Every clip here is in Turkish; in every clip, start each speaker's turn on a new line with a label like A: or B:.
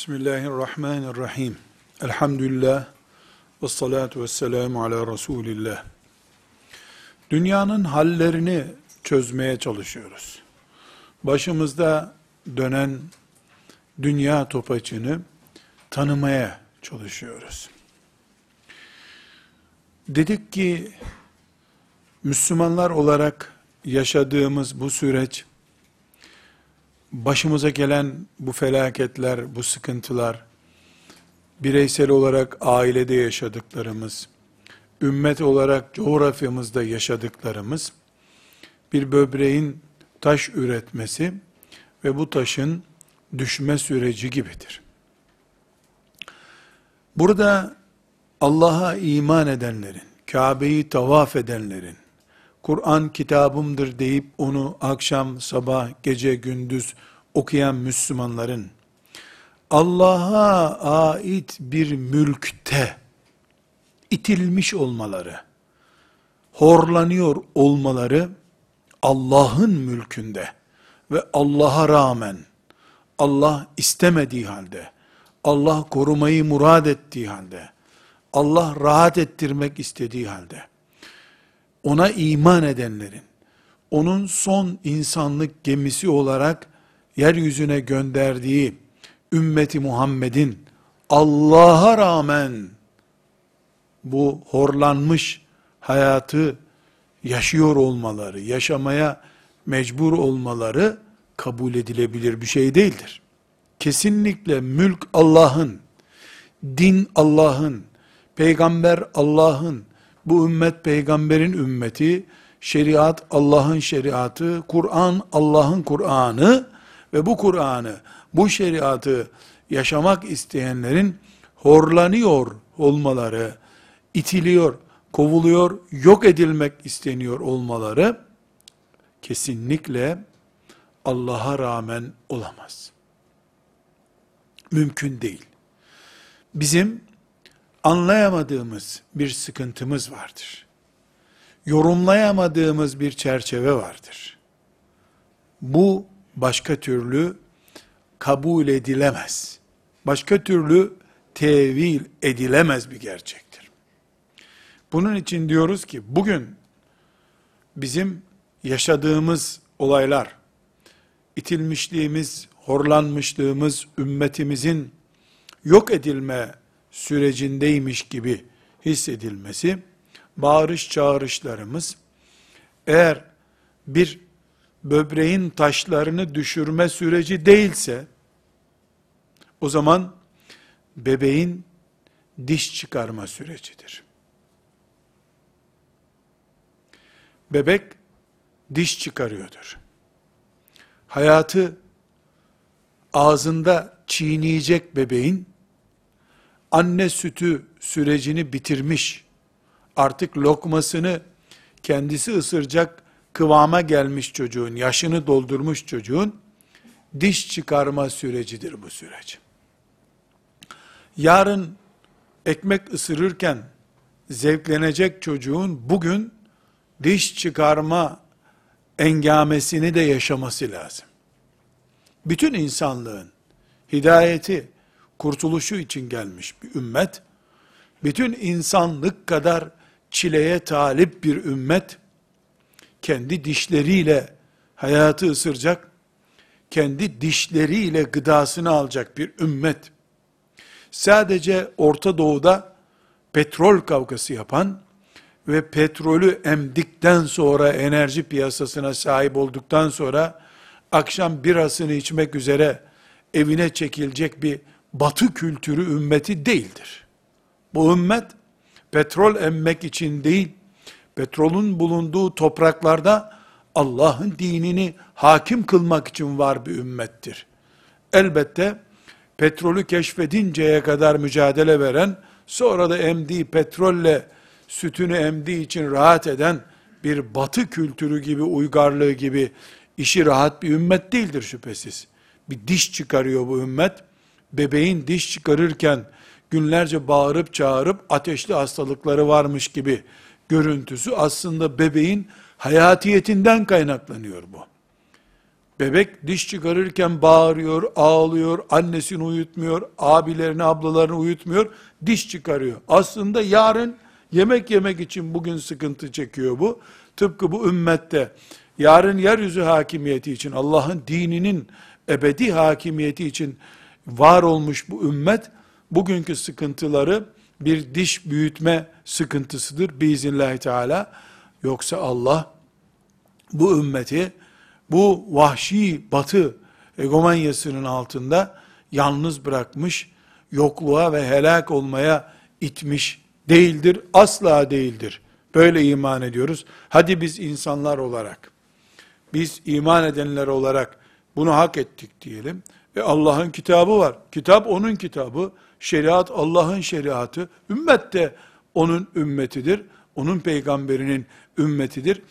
A: Bismillahirrahmanirrahim. Elhamdülillah ve salatu ve selamu ala Resulillah. Dünyanın hallerini çözmeye çalışıyoruz. Başımızda dönen dünya topaçını tanımaya çalışıyoruz. Dedik ki Müslümanlar olarak yaşadığımız bu süreç başımıza gelen bu felaketler, bu sıkıntılar, bireysel olarak ailede yaşadıklarımız, ümmet olarak coğrafyamızda yaşadıklarımız, bir böbreğin taş üretmesi ve bu taşın düşme süreci gibidir. Burada Allah'a iman edenlerin, Kabe'yi tavaf edenlerin, Kur'an kitabımdır deyip onu akşam, sabah, gece, gündüz okuyan Müslümanların Allah'a ait bir mülkte itilmiş olmaları, horlanıyor olmaları Allah'ın mülkünde ve Allah'a rağmen Allah istemediği halde, Allah korumayı murad ettiği halde, Allah rahat ettirmek istediği halde, ona iman edenlerin, onun son insanlık gemisi olarak yeryüzüne gönderdiği ümmeti Muhammed'in Allah'a rağmen bu horlanmış hayatı yaşıyor olmaları, yaşamaya mecbur olmaları kabul edilebilir bir şey değildir. Kesinlikle mülk Allah'ın, din Allah'ın, peygamber Allah'ın, bu ümmet peygamberin ümmeti, şeriat Allah'ın şeriatı, Kur'an Allah'ın Kur'an'ı ve bu Kur'an'ı, bu şeriatı yaşamak isteyenlerin horlanıyor olmaları, itiliyor, kovuluyor, yok edilmek isteniyor olmaları kesinlikle Allah'a rağmen olamaz. Mümkün değil. Bizim anlayamadığımız bir sıkıntımız vardır. Yorumlayamadığımız bir çerçeve vardır. Bu başka türlü kabul edilemez. Başka türlü tevil edilemez bir gerçektir. Bunun için diyoruz ki bugün bizim yaşadığımız olaylar, itilmişliğimiz, horlanmışlığımız, ümmetimizin yok edilme sürecindeymiş gibi hissedilmesi, bağırış çağrışlarımız, eğer bir böbreğin taşlarını düşürme süreci değilse, o zaman bebeğin diş çıkarma sürecidir. Bebek diş çıkarıyordur. Hayatı ağzında çiğneyecek bebeğin anne sütü sürecini bitirmiş, artık lokmasını kendisi ısıracak kıvama gelmiş çocuğun, yaşını doldurmuş çocuğun, diş çıkarma sürecidir bu süreç. Yarın ekmek ısırırken zevklenecek çocuğun bugün diş çıkarma engamesini de yaşaması lazım. Bütün insanlığın hidayeti, kurtuluşu için gelmiş bir ümmet, bütün insanlık kadar çileye talip bir ümmet, kendi dişleriyle hayatı ısıracak, kendi dişleriyle gıdasını alacak bir ümmet, sadece Orta Doğu'da petrol kavgası yapan ve petrolü emdikten sonra enerji piyasasına sahip olduktan sonra akşam birasını içmek üzere evine çekilecek bir batı kültürü ümmeti değildir. Bu ümmet petrol emmek için değil, petrolün bulunduğu topraklarda Allah'ın dinini hakim kılmak için var bir ümmettir. Elbette petrolü keşfedinceye kadar mücadele veren, sonra da emdiği petrolle sütünü emdiği için rahat eden bir batı kültürü gibi, uygarlığı gibi işi rahat bir ümmet değildir şüphesiz. Bir diş çıkarıyor bu ümmet. Bebeğin diş çıkarırken günlerce bağırıp çağırıp ateşli hastalıkları varmış gibi görüntüsü aslında bebeğin hayatiyetinden kaynaklanıyor bu. Bebek diş çıkarırken bağırıyor, ağlıyor, annesini uyutmuyor, abilerini, ablalarını uyutmuyor, diş çıkarıyor. Aslında yarın yemek yemek için bugün sıkıntı çekiyor bu. Tıpkı bu ümmette yarın yeryüzü hakimiyeti için, Allah'ın dininin ebedi hakimiyeti için var olmuş bu ümmet, bugünkü sıkıntıları bir diş büyütme sıkıntısıdır biiznillahü teala. Yoksa Allah bu ümmeti bu vahşi batı egomanyasının altında yalnız bırakmış, yokluğa ve helak olmaya itmiş değildir, asla değildir. Böyle iman ediyoruz. Hadi biz insanlar olarak, biz iman edenler olarak bunu hak ettik diyelim. Ve Allah'ın kitabı var. Kitap onun kitabı. Şeriat Allah'ın şeriatı. Ümmet de onun ümmetidir. Onun peygamberinin ümmetidir.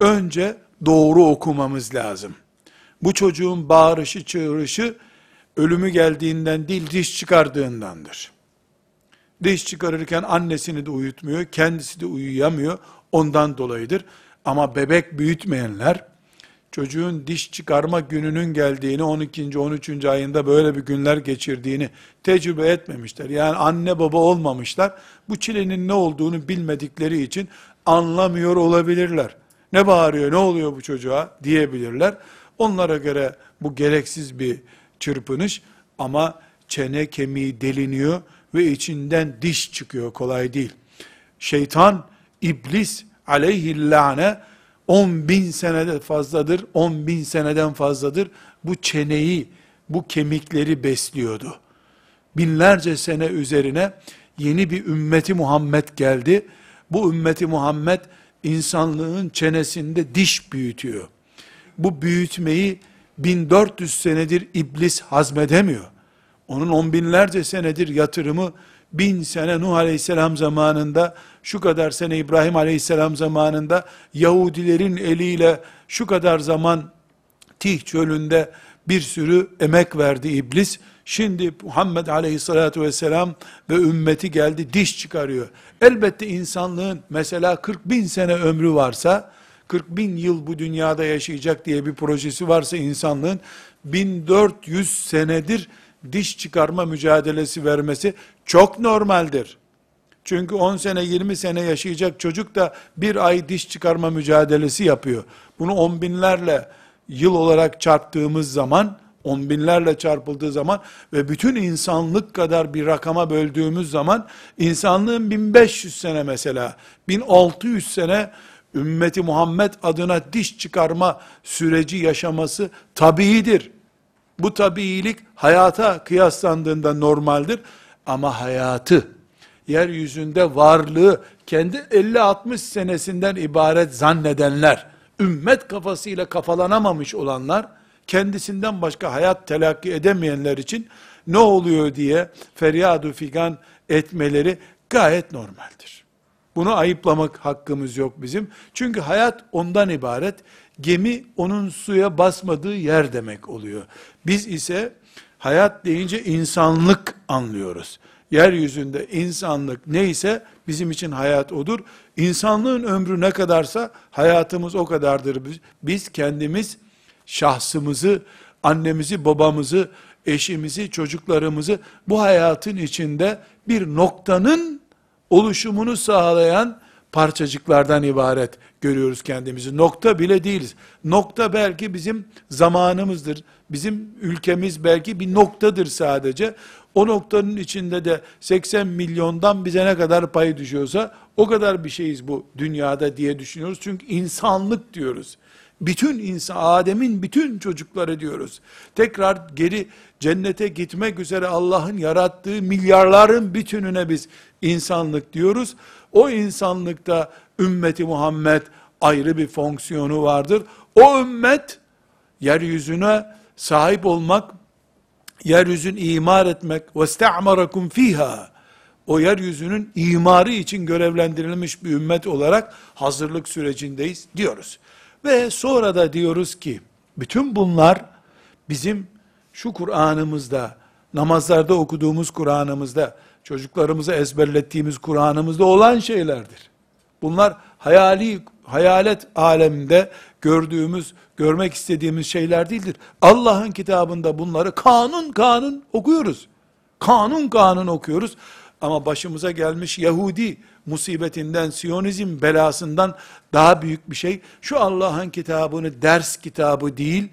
A: Önce doğru okumamız lazım. Bu çocuğun bağırışı, çığırışı ölümü geldiğinden değil diş çıkardığındandır. Diş çıkarırken annesini de uyutmuyor, kendisi de uyuyamıyor. Ondan dolayıdır. Ama bebek büyütmeyenler, çocuğun diş çıkarma gününün geldiğini, 12. 13. ayında böyle bir günler geçirdiğini tecrübe etmemişler. Yani anne baba olmamışlar. Bu çilenin ne olduğunu bilmedikleri için anlamıyor olabilirler. Ne bağırıyor, ne oluyor bu çocuğa diyebilirler. Onlara göre bu gereksiz bir çırpınış ama çene kemiği deliniyor ve içinden diş çıkıyor kolay değil. Şeytan, iblis aleyhillâne 10 bin senede fazladır, 10 bin seneden fazladır bu çeneyi, bu kemikleri besliyordu. Binlerce sene üzerine yeni bir ümmeti Muhammed geldi. Bu ümmeti Muhammed insanlığın çenesinde diş büyütüyor. Bu büyütmeyi 1400 senedir iblis hazmedemiyor. Onun on binlerce senedir yatırımı bin sene Nuh Aleyhisselam zamanında, şu kadar sene İbrahim Aleyhisselam zamanında, Yahudilerin eliyle şu kadar zaman Tih çölünde bir sürü emek verdi iblis. Şimdi Muhammed Aleyhisselatü Vesselam ve ümmeti geldi diş çıkarıyor. Elbette insanlığın mesela 40 bin sene ömrü varsa, 40 bin yıl bu dünyada yaşayacak diye bir projesi varsa insanlığın 1400 senedir diş çıkarma mücadelesi vermesi çok normaldir. Çünkü 10 sene 20 sene yaşayacak çocuk da bir ay diş çıkarma mücadelesi yapıyor. Bunu on binlerle yıl olarak çarptığımız zaman, on binlerle çarpıldığı zaman ve bütün insanlık kadar bir rakama böldüğümüz zaman, insanlığın 1500 sene mesela, 1600 sene ümmeti Muhammed adına diş çıkarma süreci yaşaması tabiidir. Bu tabiilik hayata kıyaslandığında normaldir. Ama hayatı, yeryüzünde varlığı kendi 50-60 senesinden ibaret zannedenler, ümmet kafasıyla kafalanamamış olanlar, kendisinden başka hayat telakki edemeyenler için ne oluyor diye feryadu figan etmeleri gayet normaldir. Bunu ayıplamak hakkımız yok bizim. Çünkü hayat ondan ibaret. Gemi onun suya basmadığı yer demek oluyor. Biz ise hayat deyince insanlık anlıyoruz. Yeryüzünde insanlık neyse bizim için hayat odur. İnsanlığın ömrü ne kadarsa hayatımız o kadardır. Biz, biz kendimiz şahsımızı, annemizi, babamızı, eşimizi, çocuklarımızı bu hayatın içinde bir noktanın oluşumunu sağlayan parçacıklardan ibaret görüyoruz kendimizi. Nokta bile değiliz. Nokta belki bizim zamanımızdır. Bizim ülkemiz belki bir noktadır sadece. O noktanın içinde de 80 milyondan bize ne kadar pay düşüyorsa o kadar bir şeyiz bu dünyada diye düşünüyoruz. Çünkü insanlık diyoruz. Bütün insan, Adem'in bütün çocukları diyoruz. Tekrar geri cennete gitmek üzere Allah'ın yarattığı milyarların bütününe biz insanlık diyoruz. O insanlıkta ümmeti Muhammed ayrı bir fonksiyonu vardır. O ümmet yeryüzüne sahip olmak, yeryüzün imar etmek sta'marakum fiha o yeryüzünün imarı için görevlendirilmiş bir ümmet olarak hazırlık sürecindeyiz diyoruz. Ve sonra da diyoruz ki bütün bunlar bizim şu Kur'an'ımızda, namazlarda okuduğumuz Kur'an'ımızda, çocuklarımıza ezberlettiğimiz Kur'an'ımızda olan şeylerdir. Bunlar hayali, hayalet aleminde gördüğümüz, görmek istediğimiz şeyler değildir. Allah'ın kitabında bunları kanun kanun okuyoruz. Kanun kanun okuyoruz. Ama başımıza gelmiş Yahudi musibetinden, Siyonizm belasından daha büyük bir şey. Şu Allah'ın kitabını ders kitabı değil,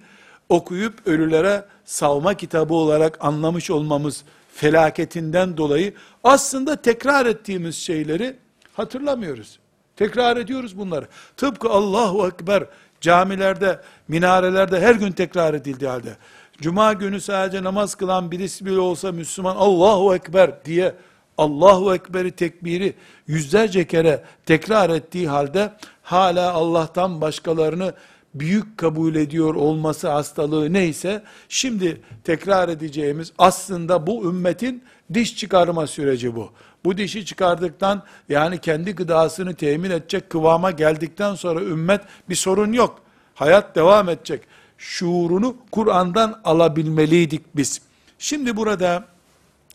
A: okuyup ölülere savma kitabı olarak anlamış olmamız felaketinden dolayı aslında tekrar ettiğimiz şeyleri hatırlamıyoruz. Tekrar ediyoruz bunları. Tıpkı Allahu Ekber camilerde, minarelerde her gün tekrar edildiği halde. Cuma günü sadece namaz kılan birisi bile olsa Müslüman Allahu Ekber diye Allahu Ekber'i tekbiri yüzlerce kere tekrar ettiği halde hala Allah'tan başkalarını büyük kabul ediyor olması hastalığı neyse, şimdi tekrar edeceğimiz aslında bu ümmetin diş çıkarma süreci bu. Bu dişi çıkardıktan yani kendi gıdasını temin edecek kıvama geldikten sonra ümmet bir sorun yok. Hayat devam edecek. Şuurunu Kur'an'dan alabilmeliydik biz. Şimdi burada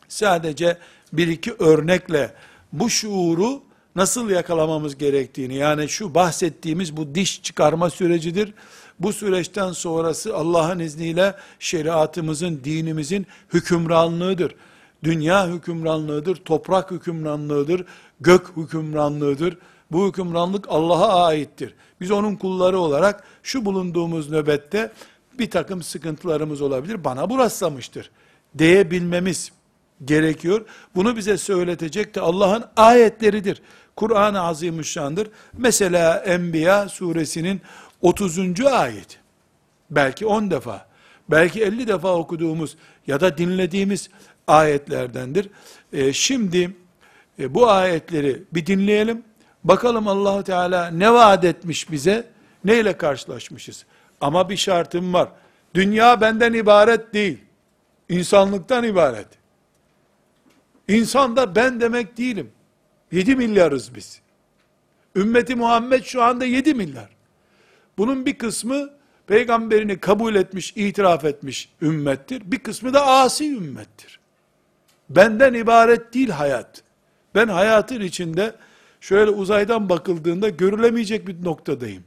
A: sadece bir iki örnekle bu şuuru nasıl yakalamamız gerektiğini, yani şu bahsettiğimiz bu diş çıkarma sürecidir. Bu süreçten sonrası Allah'ın izniyle şeriatımızın, dinimizin hükümranlığıdır. Dünya hükümranlığıdır, toprak hükümranlığıdır, gök hükümranlığıdır. Bu hükümranlık Allah'a aittir. Biz onun kulları olarak şu bulunduğumuz nöbette bir takım sıkıntılarımız olabilir. Bana bu rastlamıştır diyebilmemiz gerekiyor. Bunu bize söyletecek de Allah'ın ayetleridir. Kur'an-ı Azimüşşan'dır. Mesela Enbiya suresinin 30. ayet. Belki 10 defa, belki 50 defa okuduğumuz ya da dinlediğimiz ayetlerdendir. Ee, şimdi e, bu ayetleri bir dinleyelim. Bakalım Allahu Teala ne vaat etmiş bize, neyle karşılaşmışız. Ama bir şartım var. Dünya benden ibaret değil. İnsanlıktan ibaret. İnsan da ben demek değilim. 7 milyarız biz. Ümmeti Muhammed şu anda 7 milyar. Bunun bir kısmı peygamberini kabul etmiş, itiraf etmiş ümmettir. Bir kısmı da asi ümmettir. Benden ibaret değil hayat. Ben hayatın içinde şöyle uzaydan bakıldığında görülemeyecek bir noktadayım.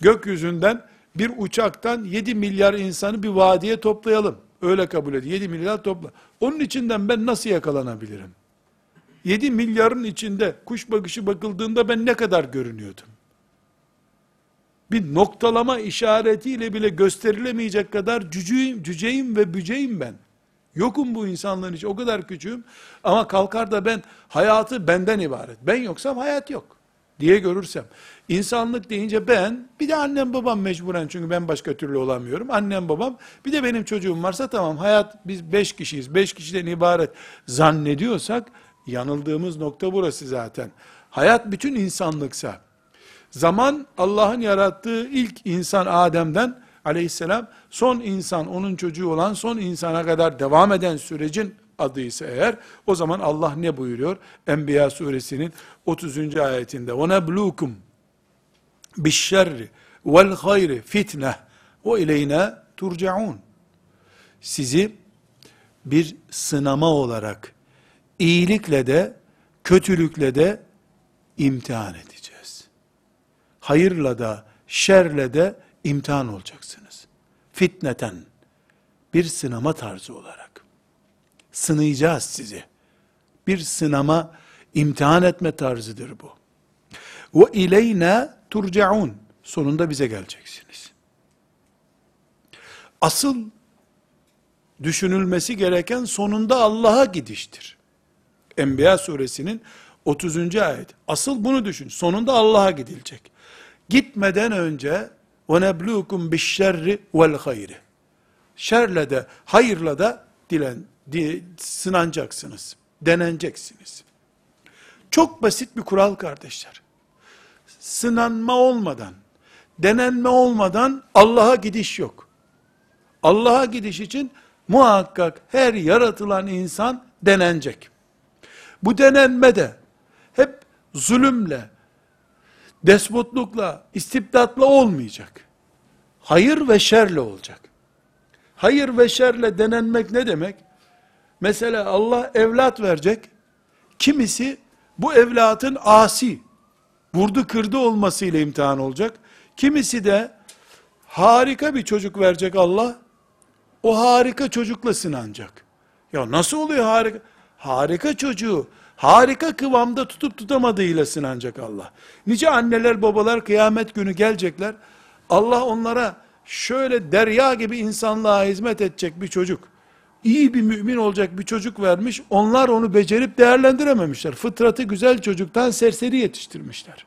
A: Gökyüzünden bir uçaktan 7 milyar insanı bir vadiye toplayalım. Öyle kabul edin. 7 milyar topla. Onun içinden ben nasıl yakalanabilirim? 7 milyarın içinde kuş bakışı bakıldığında ben ne kadar görünüyordum? Bir noktalama işaretiyle bile gösterilemeyecek kadar cüceyim, cüceyim ve büceyim ben. Yokum bu insanların içi, o kadar küçüğüm. Ama kalkar da ben, hayatı benden ibaret. Ben yoksam hayat yok diye görürsem. İnsanlık deyince ben, bir de annem babam mecburen çünkü ben başka türlü olamıyorum. Annem babam, bir de benim çocuğum varsa tamam hayat biz beş kişiyiz, beş kişiden ibaret zannediyorsak, yanıldığımız nokta burası zaten. Hayat bütün insanlıksa, zaman Allah'ın yarattığı ilk insan Adem'den aleyhisselam son insan onun çocuğu olan son insana kadar devam eden sürecin adı ise eğer o zaman Allah ne buyuruyor? Enbiya suresinin 30. ayetinde ona blukum bişşerri vel hayri fitne ve ileyne turcaun sizi bir sınama olarak iyilikle de kötülükle de imtihan edeceğiz. Hayırla da şerle de imtihan olacaksınız. Fitneten bir sınama tarzı olarak. Sınayacağız sizi. Bir sınama, imtihan etme tarzıdır bu. Ve ileyne turcaun. Sonunda bize geleceksiniz. Asıl düşünülmesi gereken sonunda Allah'a gidiştir. Enbiya suresinin 30. ayet. Asıl bunu düşün. Sonunda Allah'a gidilecek. Gitmeden önce وَنَبْلُوكُمْ بِالشَّرِّ وَالْخَيْرِ Şerle de, hayırla da dilen, di, sınanacaksınız. Deneneceksiniz. Çok basit bir kural kardeşler. Sınanma olmadan, denenme olmadan Allah'a gidiş yok. Allah'a gidiş için muhakkak her yaratılan insan denenecek. Bu denenme de hep zulümle, despotlukla, istibdatla olmayacak. Hayır ve şerle olacak. Hayır ve şerle denenmek ne demek? Mesela Allah evlat verecek. Kimisi bu evlatın asi, vurdu kırdı olmasıyla imtihan olacak. Kimisi de harika bir çocuk verecek Allah. O harika çocukla sınanacak. Ya nasıl oluyor harika? Harika çocuğu harika kıvamda tutup tutamadığıyla sınanacak Allah. Nice anneler babalar kıyamet günü gelecekler. Allah onlara şöyle derya gibi insanlığa hizmet edecek bir çocuk, iyi bir mümin olacak bir çocuk vermiş, onlar onu becerip değerlendirememişler. Fıtratı güzel çocuktan serseri yetiştirmişler.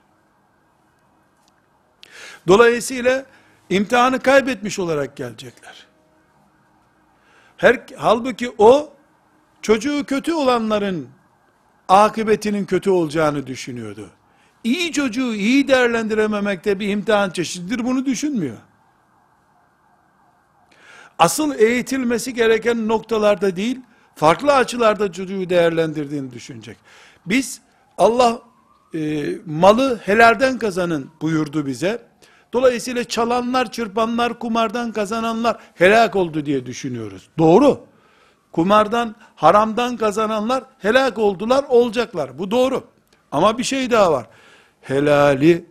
A: Dolayısıyla imtihanı kaybetmiş olarak gelecekler. Her, halbuki o, çocuğu kötü olanların akıbetinin kötü olacağını düşünüyordu. İyi çocuğu iyi değerlendirememekte bir imtihan çeşididir bunu düşünmüyor. Asıl eğitilmesi gereken noktalarda değil, farklı açılarda çocuğu değerlendirdiğini düşünecek. Biz Allah e, malı helalden kazanın buyurdu bize. Dolayısıyla çalanlar, çırpanlar, kumardan kazananlar helak oldu diye düşünüyoruz. Doğru. Kumardan, haramdan kazananlar helak oldular, olacaklar. Bu doğru. Ama bir şey daha var. Helali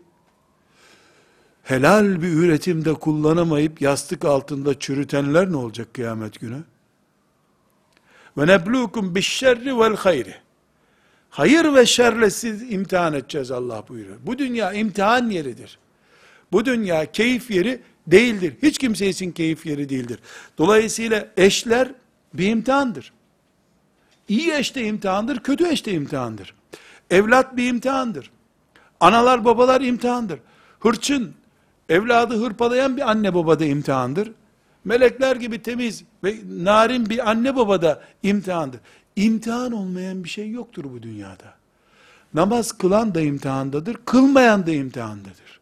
A: helal bir üretimde kullanamayıp yastık altında çürütenler ne olacak kıyamet günü? Ve neblukum bişşerri vel hayri. Hayır ve şerle siz imtihan edeceğiz Allah buyuruyor. Bu dünya imtihan yeridir. Bu dünya keyif yeri değildir. Hiç kimse için keyif yeri değildir. Dolayısıyla eşler bir imtihandır. İyi eş de imtihandır, kötü eş de imtihandır. Evlat bir imtihandır. Analar babalar imtihandır. Hırçın, evladı hırpalayan bir anne baba da imtihandır. Melekler gibi temiz ve narin bir anne baba da imtihandır. İmtihan olmayan bir şey yoktur bu dünyada. Namaz kılan da imtihandadır, kılmayan da imtihandadır.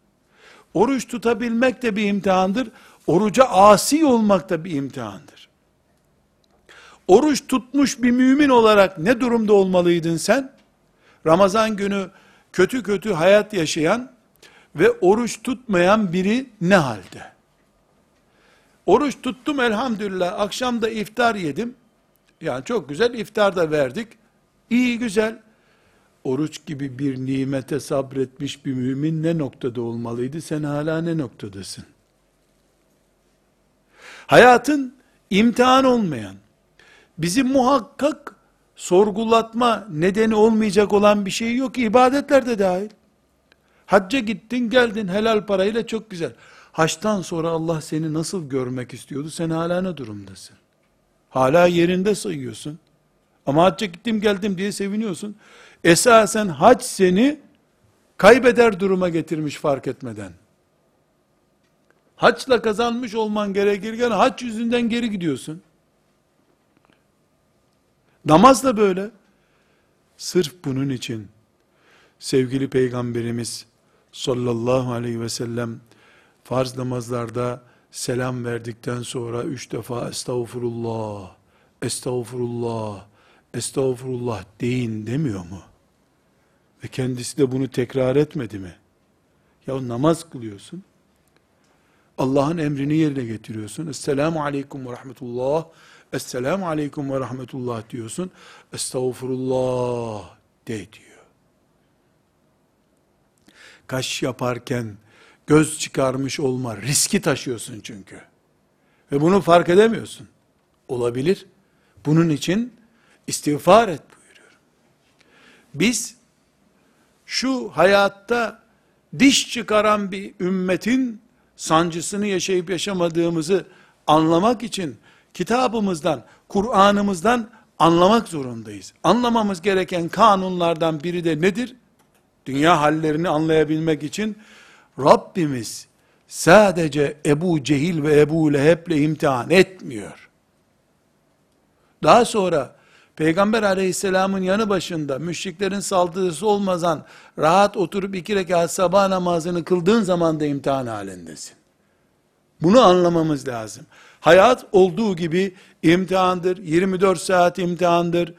A: Oruç tutabilmek de bir imtihandır, oruca asi olmak da bir imtihandır. Oruç tutmuş bir mümin olarak ne durumda olmalıydın sen? Ramazan günü kötü kötü hayat yaşayan ve oruç tutmayan biri ne halde? Oruç tuttum elhamdülillah, akşam da iftar yedim. Yani çok güzel iftar da verdik. İyi güzel. Oruç gibi bir nimete sabretmiş bir mümin ne noktada olmalıydı? Sen hala ne noktadasın? Hayatın imtihan olmayan, bizi muhakkak sorgulatma nedeni olmayacak olan bir şey yok. İbadetler de dahil. Hacca gittin geldin helal parayla çok güzel. Haçtan sonra Allah seni nasıl görmek istiyordu? Sen hala ne durumdasın? Hala yerinde sayıyorsun. Ama hacca gittim geldim diye seviniyorsun. Esasen hac seni kaybeder duruma getirmiş fark etmeden. Haçla kazanmış olman gerekirken haç yüzünden geri gidiyorsun. Namaz da böyle. Sırf bunun için sevgili peygamberimiz sallallahu aleyhi ve sellem farz namazlarda selam verdikten sonra üç defa estağfurullah, estağfurullah, estağfurullah deyin demiyor mu? Ve kendisi de bunu tekrar etmedi mi? Ya namaz kılıyorsun. Allah'ın emrini yerine getiriyorsun. Esselamu aleyküm ve rahmetullah. Esselamu aleyküm ve rahmetullah diyorsun. Estağfurullah de diyor. Kaş yaparken göz çıkarmış olma riski taşıyorsun çünkü. Ve bunu fark edemiyorsun. Olabilir. Bunun için istiğfar et buyuruyorum. Biz şu hayatta diş çıkaran bir ümmetin sancısını yaşayıp yaşamadığımızı anlamak için kitabımızdan, Kur'an'ımızdan anlamak zorundayız. Anlamamız gereken kanunlardan biri de nedir? Dünya hallerini anlayabilmek için Rabbimiz sadece Ebu Cehil ve Ebu Leheb'le imtihan etmiyor. Daha sonra Peygamber aleyhisselamın yanı başında müşriklerin saldırısı olmadan rahat oturup iki rekat sabah namazını kıldığın zaman da imtihan halindesin. Bunu anlamamız lazım. Hayat olduğu gibi imtihandır. 24 saat imtihandır.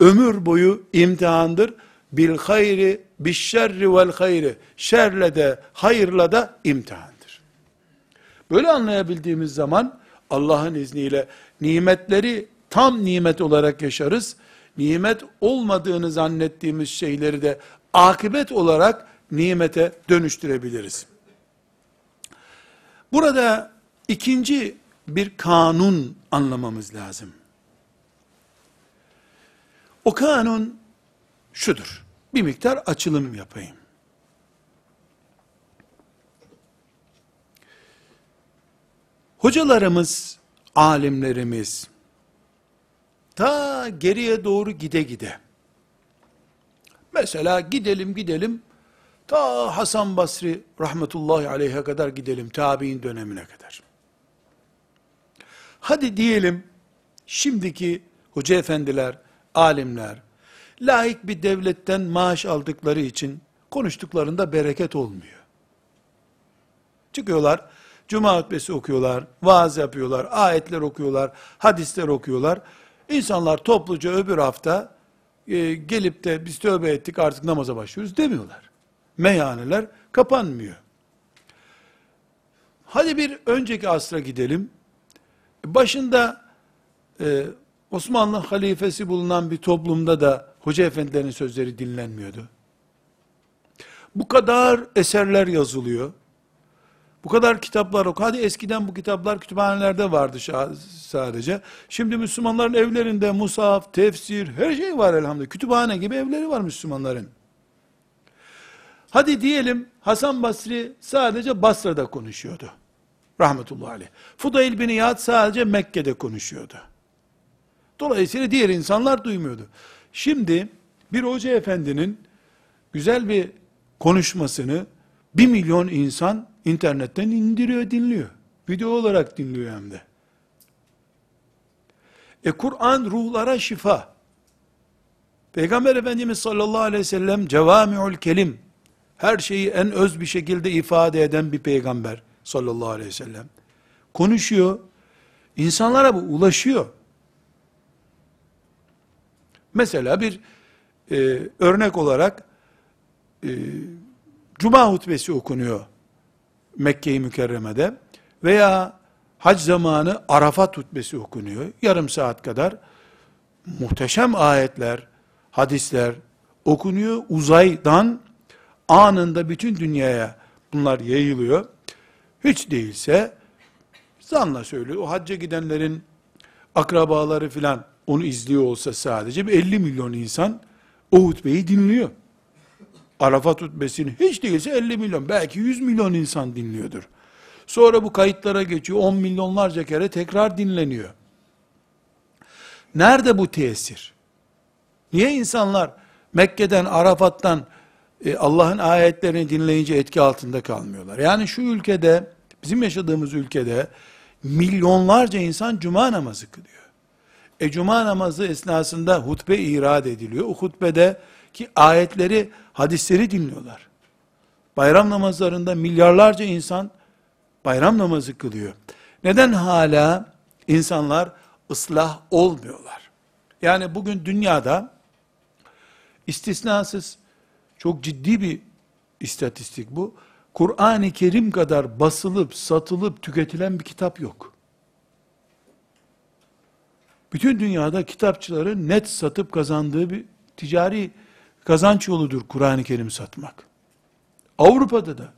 A: Ömür boyu imtihandır. Bil hayri, bil şerri vel hayri. Şerle de, hayırla da imtihandır. Böyle anlayabildiğimiz zaman Allah'ın izniyle nimetleri tam nimet olarak yaşarız. Nimet olmadığını zannettiğimiz şeyleri de akıbet olarak nimete dönüştürebiliriz. Burada ikinci bir kanun anlamamız lazım. O kanun şudur. Bir miktar açılım yapayım. Hocalarımız, alimlerimiz, ta geriye doğru gide gide, mesela gidelim gidelim, ta Hasan Basri rahmetullahi aleyhe kadar gidelim, tabi'in dönemine kadar. Hadi diyelim, şimdiki hoca efendiler, alimler, laik bir devletten maaş aldıkları için konuştuklarında bereket olmuyor. Çıkıyorlar, cuma hutbesi okuyorlar, vaaz yapıyorlar, ayetler okuyorlar, hadisler okuyorlar. İnsanlar topluca öbür hafta e, gelip de biz tövbe ettik artık namaza başlıyoruz demiyorlar. Meyhaneler kapanmıyor. Hadi bir önceki asra gidelim. Başında e, Osmanlı halifesi bulunan bir toplumda da hoca efendilerin sözleri dinlenmiyordu. Bu kadar eserler yazılıyor. Bu kadar kitaplar oku. Hadi eskiden bu kitaplar kütüphanelerde vardı sadece. Şimdi Müslümanların evlerinde musaf, tefsir, her şey var elhamdülillah. Kütüphane gibi evleri var Müslümanların. Hadi diyelim Hasan Basri sadece Basra'da konuşuyordu. Rahmetullahi aleyh. Fudayl bin İyad sadece Mekke'de konuşuyordu. Dolayısıyla diğer insanlar duymuyordu. Şimdi bir hoca efendinin güzel bir konuşmasını bir milyon insan internetten indiriyor, dinliyor. Video olarak dinliyor hem de. E Kur'an ruhlara şifa. Peygamber Efendimiz sallallahu aleyhi ve sellem cevami'ul kelim, her şeyi en öz bir şekilde ifade eden bir peygamber sallallahu aleyhi ve sellem. Konuşuyor, insanlara bu ulaşıyor. Mesela bir e, örnek olarak e, Cuma hutbesi okunuyor Mekke-i Mükerreme'de veya hac zamanı Arafat hutbesi okunuyor. Yarım saat kadar muhteşem ayetler, hadisler okunuyor. Uzaydan anında bütün dünyaya bunlar yayılıyor. Hiç değilse zanla söylüyor. O hacca gidenlerin akrabaları filan onu izliyor olsa sadece bir 50 milyon insan o hutbeyi dinliyor. Arafat hutbesini hiç değilse 50 milyon, belki 100 milyon insan dinliyordur. Sonra bu kayıtlara geçiyor, 10 milyonlarca kere tekrar dinleniyor. Nerede bu tesir? Niye insanlar Mekke'den, Arafat'tan e, Allah'ın ayetlerini dinleyince etki altında kalmıyorlar? Yani şu ülkede, bizim yaşadığımız ülkede milyonlarca insan cuma namazı kılıyor. E cuma namazı esnasında hutbe irad ediliyor. O hutbede ki ayetleri, hadisleri dinliyorlar. Bayram namazlarında milyarlarca insan bayram namazı kılıyor. Neden hala insanlar ıslah olmuyorlar? Yani bugün dünyada istisnasız çok ciddi bir istatistik bu. Kur'an-ı Kerim kadar basılıp, satılıp, tüketilen bir kitap yok. Bütün dünyada kitapçıların net satıp kazandığı bir ticari kazanç yoludur Kur'an-ı Kerim satmak. Avrupa'da da,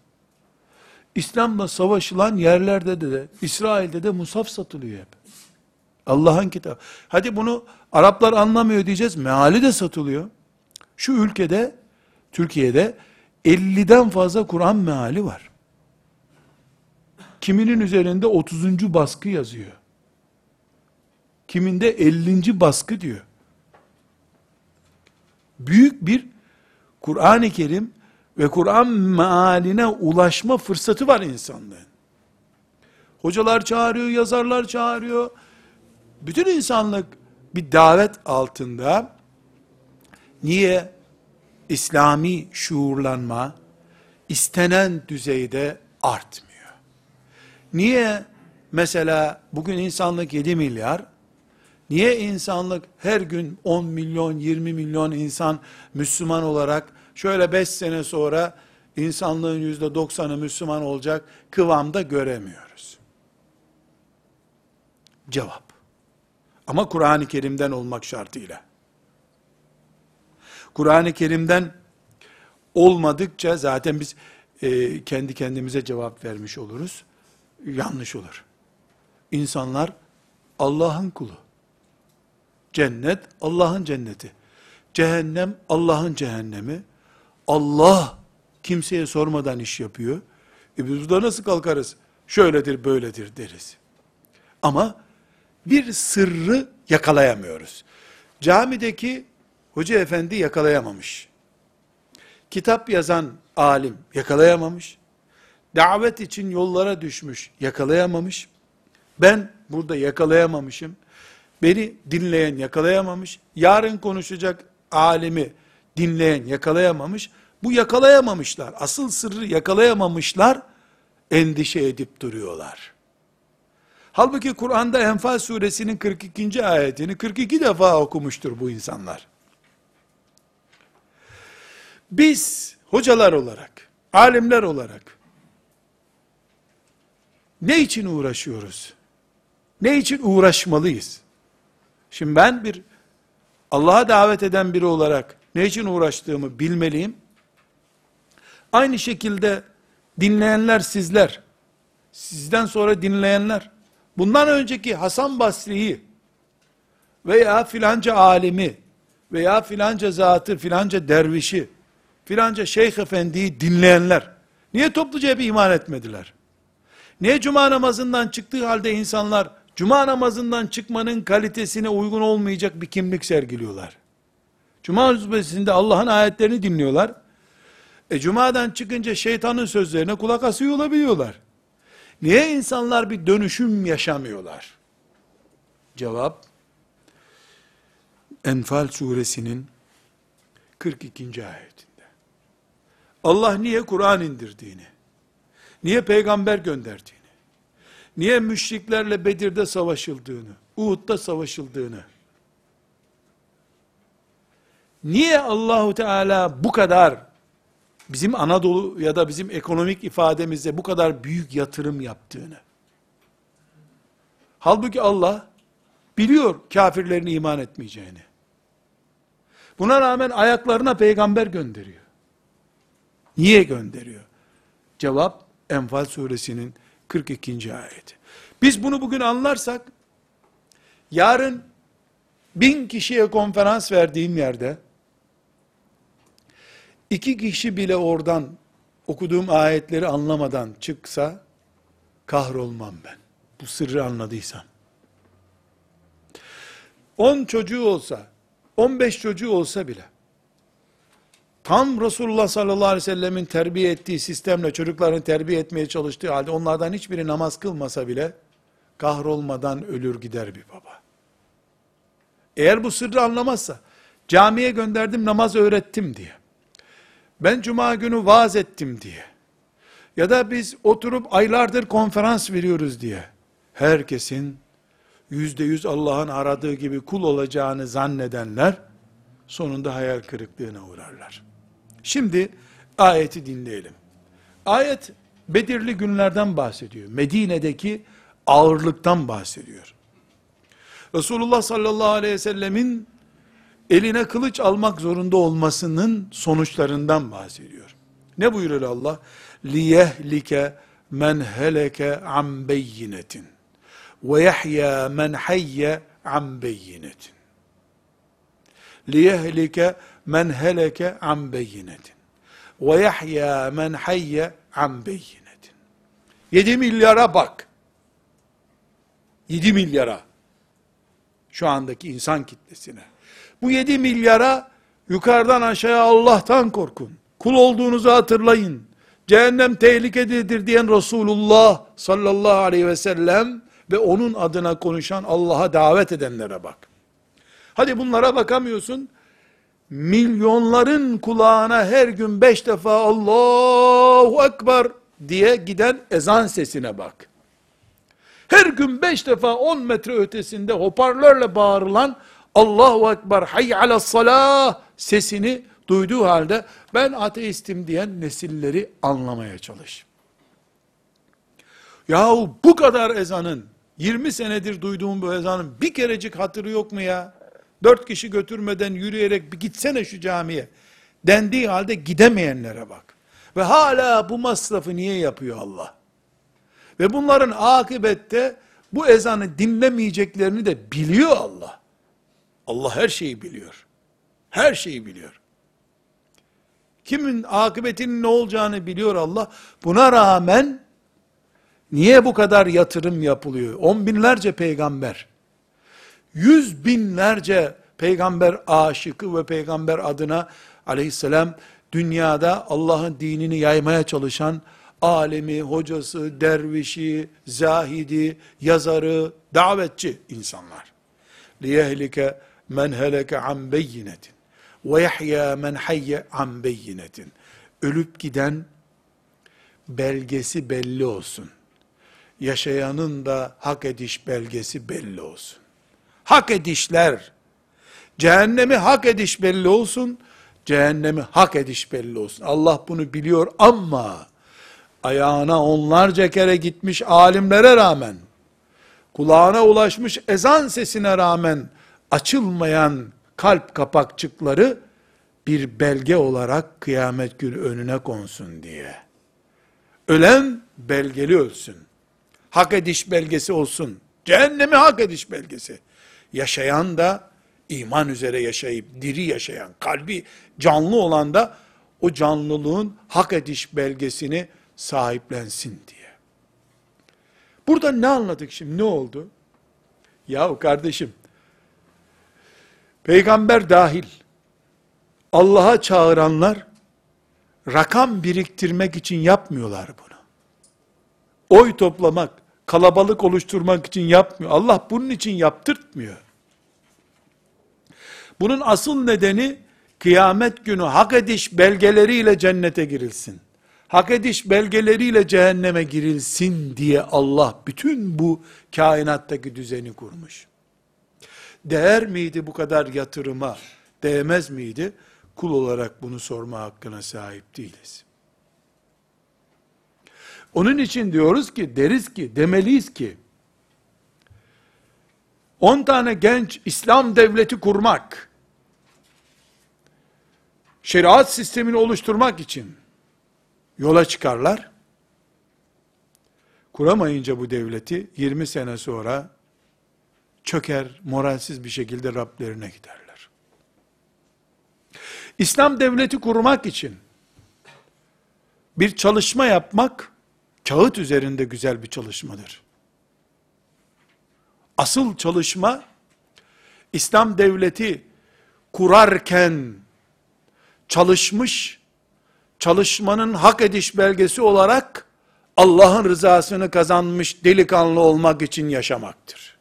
A: İslam'la savaşılan yerlerde de, de İsrail'de de musaf satılıyor hep. Allah'ın kitabı. Hadi bunu Araplar anlamıyor diyeceğiz. Meali de satılıyor. Şu ülkede, Türkiye'de 50'den fazla Kur'an meali var. Kiminin üzerinde 30. baskı yazıyor. Kiminde 50. baskı diyor büyük bir Kur'an-ı Kerim ve Kur'an mealine ulaşma fırsatı var insanlığın. Hocalar çağırıyor, yazarlar çağırıyor. Bütün insanlık bir davet altında. Niye? İslami şuurlanma istenen düzeyde artmıyor. Niye? Mesela bugün insanlık 7 milyar, Niye insanlık her gün 10 milyon, 20 milyon insan Müslüman olarak şöyle 5 sene sonra insanlığın yüzde 90'ı Müslüman olacak kıvamda göremiyoruz? Cevap. Ama Kur'an-ı Kerim'den olmak şartıyla. Kur'an-ı Kerim'den olmadıkça zaten biz e, kendi kendimize cevap vermiş oluruz. yanlış olur. İnsanlar Allah'ın kulu. Cennet Allah'ın cenneti. Cehennem Allah'ın cehennemi. Allah kimseye sormadan iş yapıyor. E biz burada nasıl kalkarız? Şöyledir böyledir deriz. Ama bir sırrı yakalayamıyoruz. Camideki hoca efendi yakalayamamış. Kitap yazan alim yakalayamamış. Davet için yollara düşmüş, yakalayamamış. Ben burada yakalayamamışım. Beni dinleyen yakalayamamış. Yarın konuşacak alimi dinleyen yakalayamamış. Bu yakalayamamışlar. Asıl sırrı yakalayamamışlar. Endişe edip duruyorlar. Halbuki Kur'an'da Enfal suresinin 42. ayetini 42 defa okumuştur bu insanlar. Biz hocalar olarak, alimler olarak ne için uğraşıyoruz? Ne için uğraşmalıyız? Şimdi ben bir Allah'a davet eden biri olarak ne için uğraştığımı bilmeliyim. Aynı şekilde dinleyenler sizler, sizden sonra dinleyenler, bundan önceki Hasan Basri'yi veya filanca alimi veya filanca zatı, filanca dervişi, filanca şeyh efendiyi dinleyenler, niye topluca bir iman etmediler? Niye cuma namazından çıktığı halde insanlar, cuma namazından çıkmanın kalitesine uygun olmayacak bir kimlik sergiliyorlar? Cuma hutbesinde Allah'ın ayetlerini dinliyorlar. E cumadan çıkınca şeytanın sözlerine kulak asıyor olabiliyorlar. Niye insanlar bir dönüşüm yaşamıyorlar? Cevap, Enfal suresinin 42. ayetinde. Allah niye Kur'an indirdiğini, niye peygamber gönderdiğini, niye müşriklerle Bedir'de savaşıldığını, Uhud'da savaşıldığını, niye Allahu Teala bu kadar bizim Anadolu ya da bizim ekonomik ifademizde bu kadar büyük yatırım yaptığını. Halbuki Allah biliyor kafirlerin iman etmeyeceğini. Buna rağmen ayaklarına peygamber gönderiyor. Niye gönderiyor? Cevap Enfal suresinin 42. ayeti. Biz bunu bugün anlarsak, yarın bin kişiye konferans verdiğim yerde, iki kişi bile oradan okuduğum ayetleri anlamadan çıksa, kahrolmam ben. Bu sırrı anladıysam. On çocuğu olsa, on beş çocuğu olsa bile, tam Resulullah sallallahu aleyhi ve sellemin terbiye ettiği sistemle çocuklarını terbiye etmeye çalıştığı halde onlardan hiçbiri namaz kılmasa bile kahrolmadan ölür gider bir baba. Eğer bu sırrı anlamazsa camiye gönderdim namaz öğrettim diye. Ben cuma günü vaaz ettim diye. Ya da biz oturup aylardır konferans veriyoruz diye. Herkesin yüzde yüz Allah'ın aradığı gibi kul olacağını zannedenler sonunda hayal kırıklığına uğrarlar. Şimdi ayeti dinleyelim. Ayet Bedirli günlerden bahsediyor. Medine'deki ağırlıktan bahsediyor. Resulullah sallallahu aleyhi ve sellemin eline kılıç almak zorunda olmasının sonuçlarından bahsediyor. Ne buyuruyor Allah? men heleke an beyinetin ve yahya men hayye an beyinetin. Liyehlike men heleke an beyinetin ve yahya men hayye an beyinetin. 7 milyara bak. 7 milyara. Şu andaki insan kitlesine. Bu 7 milyara yukarıdan aşağıya Allah'tan korkun. Kul olduğunuzu hatırlayın. Cehennem tehlikededir diyen Resulullah sallallahu aleyhi ve sellem ve onun adına konuşan Allah'a davet edenlere bak. Hadi bunlara bakamıyorsun. Milyonların kulağına her gün beş defa Allahu Ekber diye giden ezan sesine bak. Her gün beş defa on metre ötesinde hoparlörle bağırılan Allahu Ekber hayy ala salah sesini duyduğu halde ben ateistim diyen nesilleri anlamaya çalış. Yahu bu kadar ezanın 20 senedir duyduğum bu ezanın bir kerecik hatırı yok mu ya? Dört kişi götürmeden yürüyerek bir gitsene şu camiye. Dendiği halde gidemeyenlere bak. Ve hala bu masrafı niye yapıyor Allah? Ve bunların akıbette bu ezanı dinlemeyeceklerini de biliyor Allah. Allah her şeyi biliyor. Her şeyi biliyor. Kimin akıbetinin ne olacağını biliyor Allah. Buna rağmen niye bu kadar yatırım yapılıyor? On binlerce peygamber, yüz binlerce peygamber aşıkı ve peygamber adına aleyhisselam dünyada Allah'ın dinini yaymaya çalışan alemi, hocası, dervişi, zahidi, yazarı, davetçi insanlar. لِيَهْلِكَ مَنْ هَلَكَ عَنْ بَيِّنَةٍ وَيَحْيَا مَنْ حَيَّ عَنْ بَيِّنَةٍ Ölüp giden belgesi belli olsun. Yaşayanın da hak ediş belgesi belli olsun. Hak edişler, cehennemi hak ediş belli olsun, cehennemi hak ediş belli olsun. Allah bunu biliyor ama ayağına onlarca kere gitmiş alimlere rağmen, kulağına ulaşmış ezan sesine rağmen açılmayan kalp kapakçıkları bir belge olarak kıyamet günü önüne konsun diye. Ölen belgeli ölsün. Hak ediş belgesi olsun. Cehennemi hak ediş belgesi. Yaşayan da iman üzere yaşayıp diri yaşayan, kalbi canlı olan da o canlılığın hak ediş belgesini sahiplensin diye. Burada ne anladık şimdi? Ne oldu? Yahu kardeşim, peygamber dahil, Allah'a çağıranlar, rakam biriktirmek için yapmıyorlar bunu. Oy toplamak, kalabalık oluşturmak için yapmıyor. Allah bunun için yaptırtmıyor. Bunun asıl nedeni, kıyamet günü hak ediş belgeleriyle cennete girilsin hak ediş belgeleriyle cehenneme girilsin diye Allah bütün bu kainattaki düzeni kurmuş. Değer miydi bu kadar yatırıma? Değmez miydi? Kul olarak bunu sorma hakkına sahip değiliz. Onun için diyoruz ki, deriz ki, demeliyiz ki, 10 tane genç İslam devleti kurmak, şeriat sistemini oluşturmak için, yola çıkarlar. Kuramayınca bu devleti 20 sene sonra çöker, moralsiz bir şekilde Rablerine giderler. İslam devleti kurmak için bir çalışma yapmak kağıt üzerinde güzel bir çalışmadır. Asıl çalışma İslam devleti kurarken çalışmış çalışmanın hak ediş belgesi olarak Allah'ın rızasını kazanmış delikanlı olmak için yaşamaktır.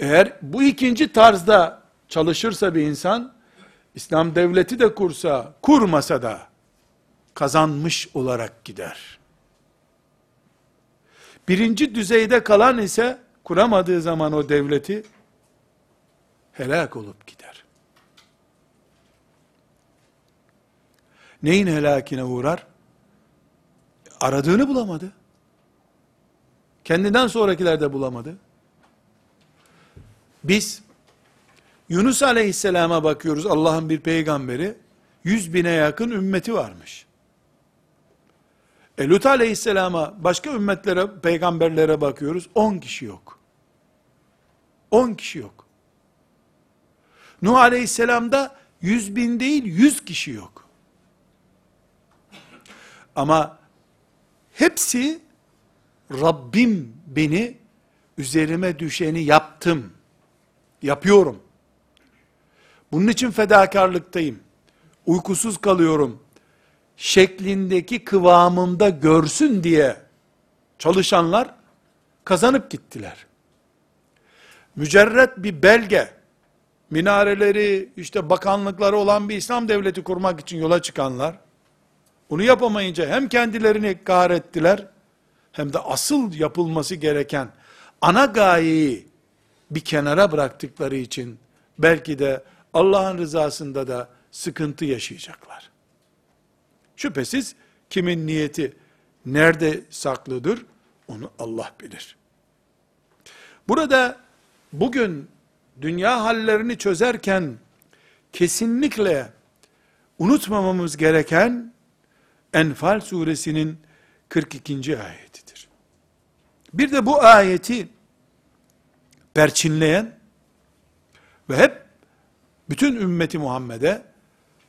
A: Eğer bu ikinci tarzda çalışırsa bir insan, İslam devleti de kursa, kurmasa da kazanmış olarak gider. Birinci düzeyde kalan ise kuramadığı zaman o devleti helak olup gider. Neyin helakine uğrar? Aradığını bulamadı. Kendinden sonrakiler de bulamadı. Biz Yunus aleyhisselama bakıyoruz Allah'ın bir peygamberi. Yüz bine yakın ümmeti varmış. E Lut aleyhisselama başka ümmetlere, peygamberlere bakıyoruz. On kişi yok. On kişi yok. Nuh aleyhisselamda yüz bin değil yüz kişi yok. Ama hepsi Rabbim beni üzerime düşeni yaptım. Yapıyorum. Bunun için fedakarlıktayım. Uykusuz kalıyorum. Şeklindeki kıvamımda görsün diye çalışanlar kazanıp gittiler. Mücerret bir belge, minareleri, işte bakanlıkları olan bir İslam devleti kurmak için yola çıkanlar, bunu yapamayınca hem kendilerini kahrettiler, hem de asıl yapılması gereken ana gayeyi bir kenara bıraktıkları için belki de Allah'ın rızasında da sıkıntı yaşayacaklar. Şüphesiz kimin niyeti nerede saklıdır onu Allah bilir. Burada bugün dünya hallerini çözerken kesinlikle unutmamamız gereken Enfal suresinin 42. ayetidir. Bir de bu ayeti perçinleyen ve hep bütün ümmeti Muhammed'e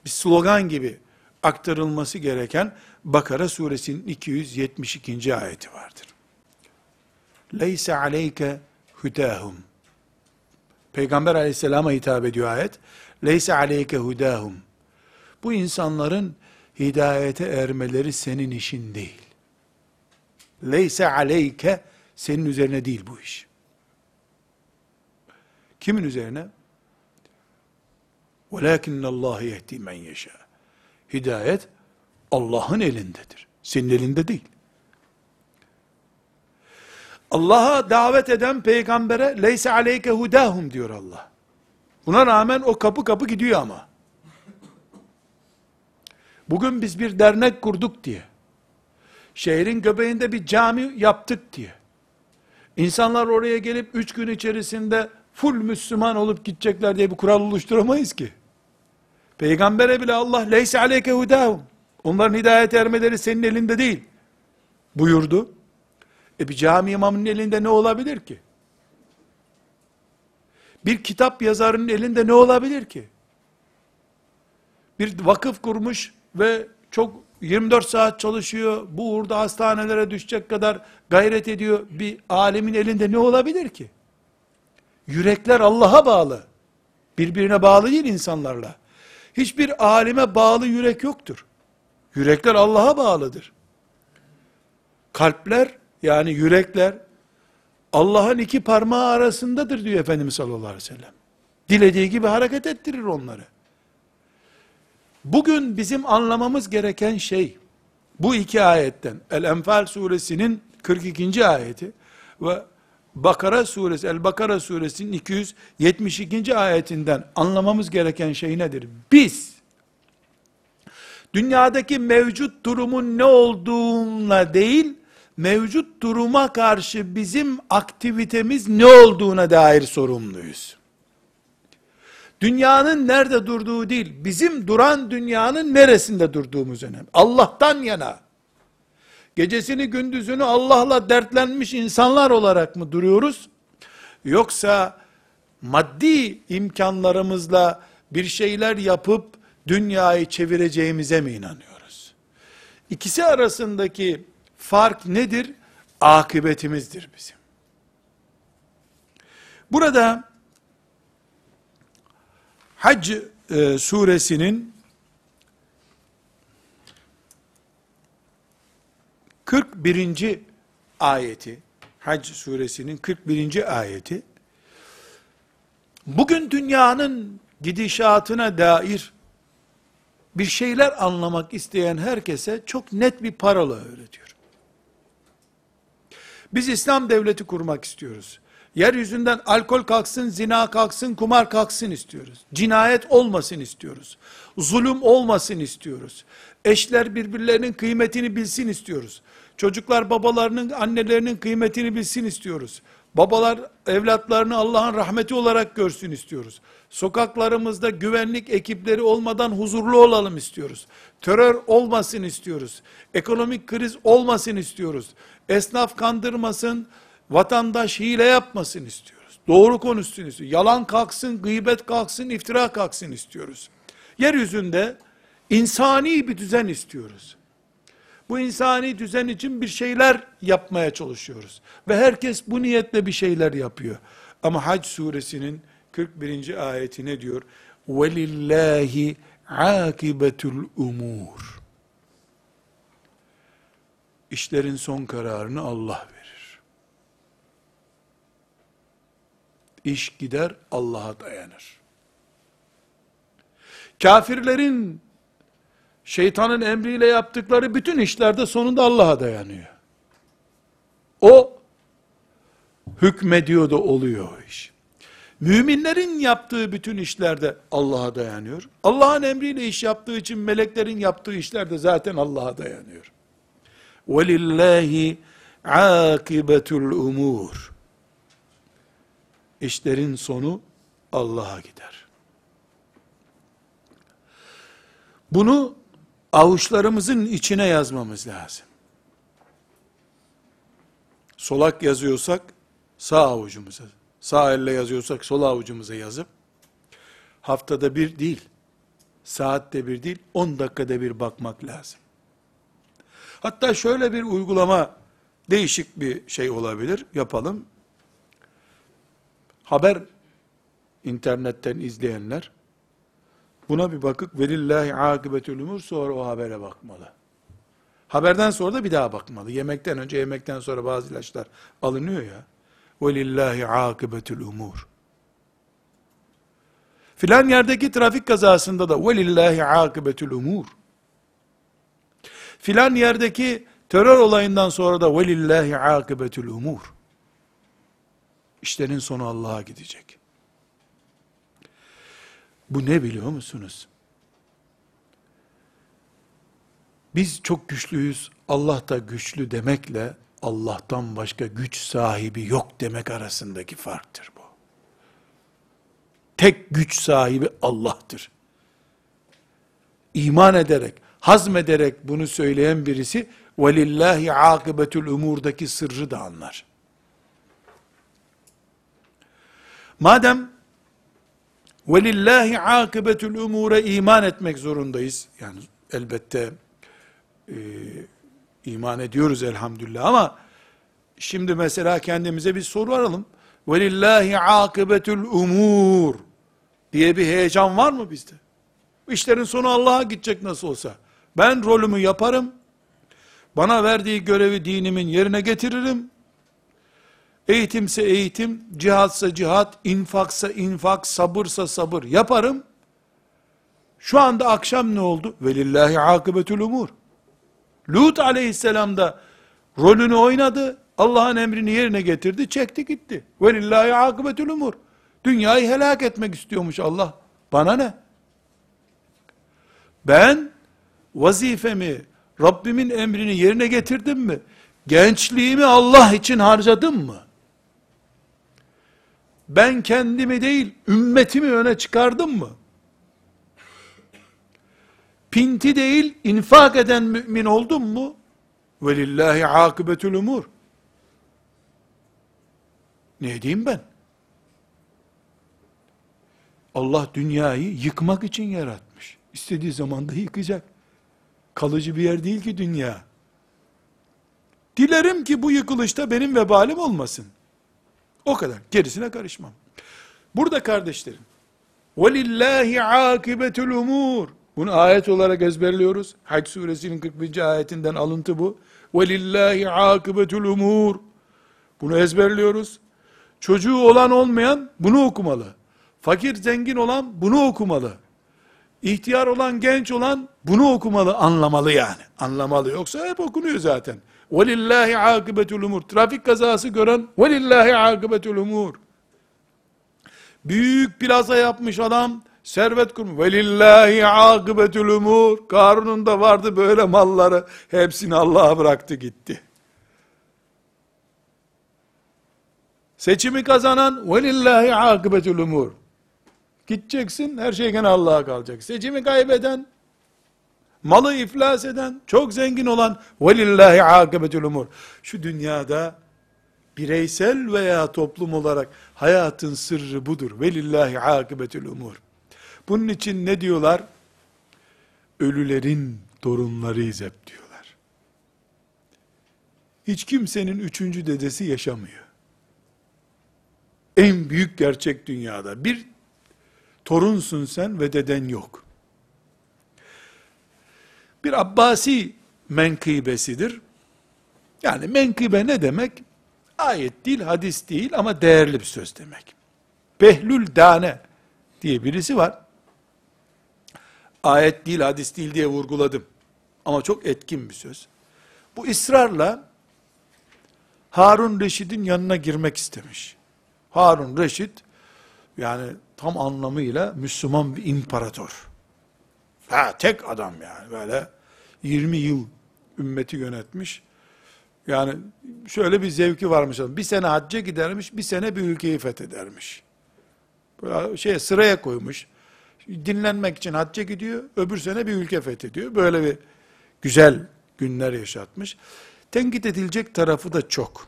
A: bir slogan gibi aktarılması gereken Bakara suresinin 272. ayeti vardır. Leyse aleyke hudahum. Peygamber aleyhisselama hitap ediyor ayet. Leyse aleyke hudahum. Bu insanların hidayete ermeleri senin işin değil. Leyse aleyke senin üzerine değil bu iş. Kimin üzerine? وَلَاكِنَّ اللّٰهِ يَهْدِي مَنْ يَشَاءُ Hidayet Allah'ın elindedir. Senin elinde değil. Allah'a davet eden peygambere leyse aleyke hudahum diyor Allah. Buna rağmen o kapı kapı gidiyor ama. Bugün biz bir dernek kurduk diye, şehrin göbeğinde bir cami yaptık diye, insanlar oraya gelip üç gün içerisinde full Müslüman olup gidecekler diye bir kural oluşturamayız ki. Peygambere bile Allah leyse aleyke hudahum. Onların hidayet ermeleri senin elinde değil. Buyurdu. E bir cami imamının elinde ne olabilir ki? Bir kitap yazarının elinde ne olabilir ki? Bir vakıf kurmuş ve çok 24 saat çalışıyor, bu uğurda hastanelere düşecek kadar gayret ediyor bir alimin elinde ne olabilir ki? Yürekler Allah'a bağlı. Birbirine bağlı değil insanlarla. Hiçbir alime bağlı yürek yoktur. Yürekler Allah'a bağlıdır. Kalpler yani yürekler Allah'ın iki parmağı arasındadır diyor Efendimiz sallallahu aleyhi ve sellem. Dilediği gibi hareket ettirir onları. Bugün bizim anlamamız gereken şey, bu iki ayetten, El-Enfal suresinin 42. ayeti ve Bakara suresi, El-Bakara suresinin 272. ayetinden anlamamız gereken şey nedir? Biz, dünyadaki mevcut durumun ne olduğuna değil, mevcut duruma karşı bizim aktivitemiz ne olduğuna dair sorumluyuz. Dünyanın nerede durduğu değil, bizim duran dünyanın neresinde durduğumuz önemli. Allah'tan yana, gecesini gündüzünü Allah'la dertlenmiş insanlar olarak mı duruyoruz? Yoksa maddi imkanlarımızla bir şeyler yapıp dünyayı çevireceğimize mi inanıyoruz? İkisi arasındaki fark nedir? Akıbetimizdir bizim. Burada Hac e, suresinin 41. ayeti, Hac suresinin 41. ayeti, bugün dünyanın gidişatına dair bir şeyler anlamak isteyen herkese çok net bir parola öğretiyor. Biz İslam devleti kurmak istiyoruz. Yeryüzünden alkol kalksın, zina kalksın, kumar kalksın istiyoruz. Cinayet olmasın istiyoruz. Zulüm olmasın istiyoruz. Eşler birbirlerinin kıymetini bilsin istiyoruz. Çocuklar babalarının, annelerinin kıymetini bilsin istiyoruz. Babalar evlatlarını Allah'ın rahmeti olarak görsün istiyoruz. Sokaklarımızda güvenlik ekipleri olmadan huzurlu olalım istiyoruz. Terör olmasın istiyoruz. Ekonomik kriz olmasın istiyoruz. Esnaf kandırmasın, vatandaş hile yapmasın istiyoruz. Doğru konuşsun istiyoruz. Yalan kalksın, gıybet kalksın, iftira kalksın istiyoruz. Yeryüzünde insani bir düzen istiyoruz. Bu insani düzen için bir şeyler yapmaya çalışıyoruz. Ve herkes bu niyetle bir şeyler yapıyor. Ama Hac suresinin 41. ayeti ne diyor? وَلِلَّهِ عَاكِبَةُ الْاُمُورِ İşlerin son kararını Allah verir. İş gider Allah'a dayanır. Kafirlerin şeytanın emriyle yaptıkları bütün işlerde sonunda Allah'a dayanıyor. O hükmediyor da oluyor o iş. Müminlerin yaptığı bütün işlerde Allah'a dayanıyor. Allah'ın emriyle iş yaptığı için meleklerin yaptığı işlerde zaten Allah'a dayanıyor. وَلِلَّهِ عَاقِبَةُ الْاُمُورِ İşlerin sonu Allah'a gider. Bunu avuçlarımızın içine yazmamız lazım. Solak yazıyorsak sağ avucumuza, sağ elle yazıyorsak sol avucumuza yazıp haftada bir değil, saatte bir değil, 10 dakikada bir bakmak lazım. Hatta şöyle bir uygulama değişik bir şey olabilir. Yapalım. Haber internetten izleyenler buna bir bakıp velillahi akıbetül umur sonra o habere bakmalı. Haberden sonra da bir daha bakmalı. Yemekten önce yemekten sonra bazı ilaçlar alınıyor ya. Velillahi akıbetül umur. Filan yerdeki trafik kazasında da velillahi akıbetül umur. Filan yerdeki terör olayından sonra da velillahi akıbetül umur. İşlerin sonu Allah'a gidecek. Bu ne biliyor musunuz? Biz çok güçlüyüz, Allah da güçlü demekle Allah'tan başka güç sahibi yok demek arasındaki farktır bu. Tek güç sahibi Allah'tır. İman ederek, hazmederek bunu söyleyen birisi velillahi akıbetül umurdaki sırrı da anlar. Madem velillahi akıbetül umure iman etmek zorundayız. Yani elbette e, iman ediyoruz elhamdülillah ama şimdi mesela kendimize bir soru aralım. Velillahi akıbetül umur diye bir heyecan var mı bizde? İşlerin sonu Allah'a gidecek nasıl olsa. Ben rolümü yaparım. Bana verdiği görevi dinimin yerine getiririm. Eğitimse eğitim, cihatsa cihat, infaksa infak, sabırsa sabır yaparım. Şu anda akşam ne oldu? Velillahi akıbetül umur. Lut aleyhisselam da rolünü oynadı. Allah'ın emrini yerine getirdi, çekti gitti. Velillahi akıbetül umur. Dünyayı helak etmek istiyormuş Allah. Bana ne? Ben vazifemi, Rabbimin emrini yerine getirdim mi? Gençliğimi Allah için harcadım mı? Ben kendimi değil, ümmetimi öne çıkardım mı? Pinti değil, infak eden mümin oldum mu? Velillahi akıbetül umur. Ne diyeyim ben? Allah dünyayı yıkmak için yaratmış. İstediği zaman da yıkacak. Kalıcı bir yer değil ki dünya. Dilerim ki bu yıkılışta benim vebalim olmasın. O kadar. Gerisine karışmam. Burada kardeşlerim, وَلِلَّهِ عَاقِبَةُ الْاُمُورِ Bunu ayet olarak ezberliyoruz. Hac suresinin 41. ayetinden alıntı bu. وَلِلَّهِ عَاقِبَةُ الْاُمُورِ Bunu ezberliyoruz. Çocuğu olan olmayan bunu okumalı. Fakir zengin olan bunu okumalı. İhtiyar olan genç olan bunu okumalı, anlamalı yani. Anlamalı yoksa hep okunuyor zaten. Velillahi akıbetül umur. Trafik kazası gören velillahi akıbetül umur. Büyük plaza yapmış adam servet kurmuş. Velillahi akıbetül umur. Karun'un da vardı böyle malları. Hepsini Allah'a bıraktı gitti. Seçimi kazanan velillahi akıbetül umur. Gideceksin her şey gene Allah'a kalacak. Seçimi kaybeden malı iflas eden, çok zengin olan, velillahi akıbetül umur. Şu dünyada, bireysel veya toplum olarak, hayatın sırrı budur. Velillahi akıbetül umur. Bunun için ne diyorlar? Ölülerin torunlarıyız hep diyorlar. Hiç kimsenin üçüncü dedesi yaşamıyor. En büyük gerçek dünyada. Bir torunsun sen ve deden yok. Bir Abbasi menkıbesidir. Yani menkıbe ne demek? Ayet değil, hadis değil ama değerli bir söz demek. Behlül Dane diye birisi var. Ayet değil, hadis değil diye vurguladım. Ama çok etkin bir söz. Bu ısrarla Harun Reşid'in yanına girmek istemiş. Harun Reşid yani tam anlamıyla Müslüman bir imparator. Ha tek adam yani böyle 20 yıl ümmeti yönetmiş. Yani şöyle bir zevki varmış. Bir sene hacca gidermiş, bir sene bir ülkeyi fethedermiş. Böyle şey sıraya koymuş. dinlenmek için hacca gidiyor, öbür sene bir ülke fethediyor. Böyle bir güzel günler yaşatmış. Tenkit edilecek tarafı da çok.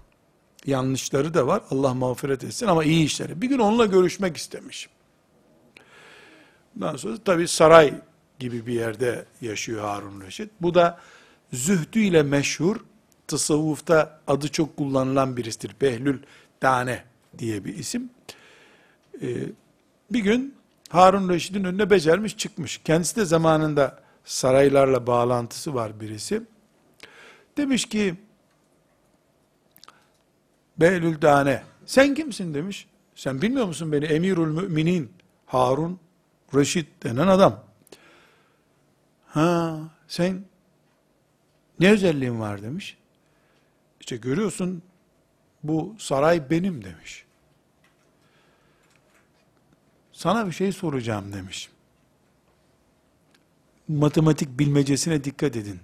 A: Yanlışları da var. Allah mağfiret etsin ama iyi işleri. Bir gün onunla görüşmek istemiş. Bundan sonra tabi saray gibi bir yerde yaşıyor Harun Reşit. Bu da zühdüyle meşhur, tasavvufta adı çok kullanılan birisidir. Behlül Tane diye bir isim. Ee, bir gün Harun Reşit'in önüne becermiş çıkmış. Kendisi de zamanında saraylarla bağlantısı var birisi. Demiş ki, Behlül Tane, sen kimsin demiş. Sen bilmiyor musun beni? Emirül Müminin Harun Reşit denen adam. Ha, sen ne özelliğin var demiş. İşte görüyorsun bu saray benim demiş. Sana bir şey soracağım demiş. Matematik bilmecesine dikkat edin.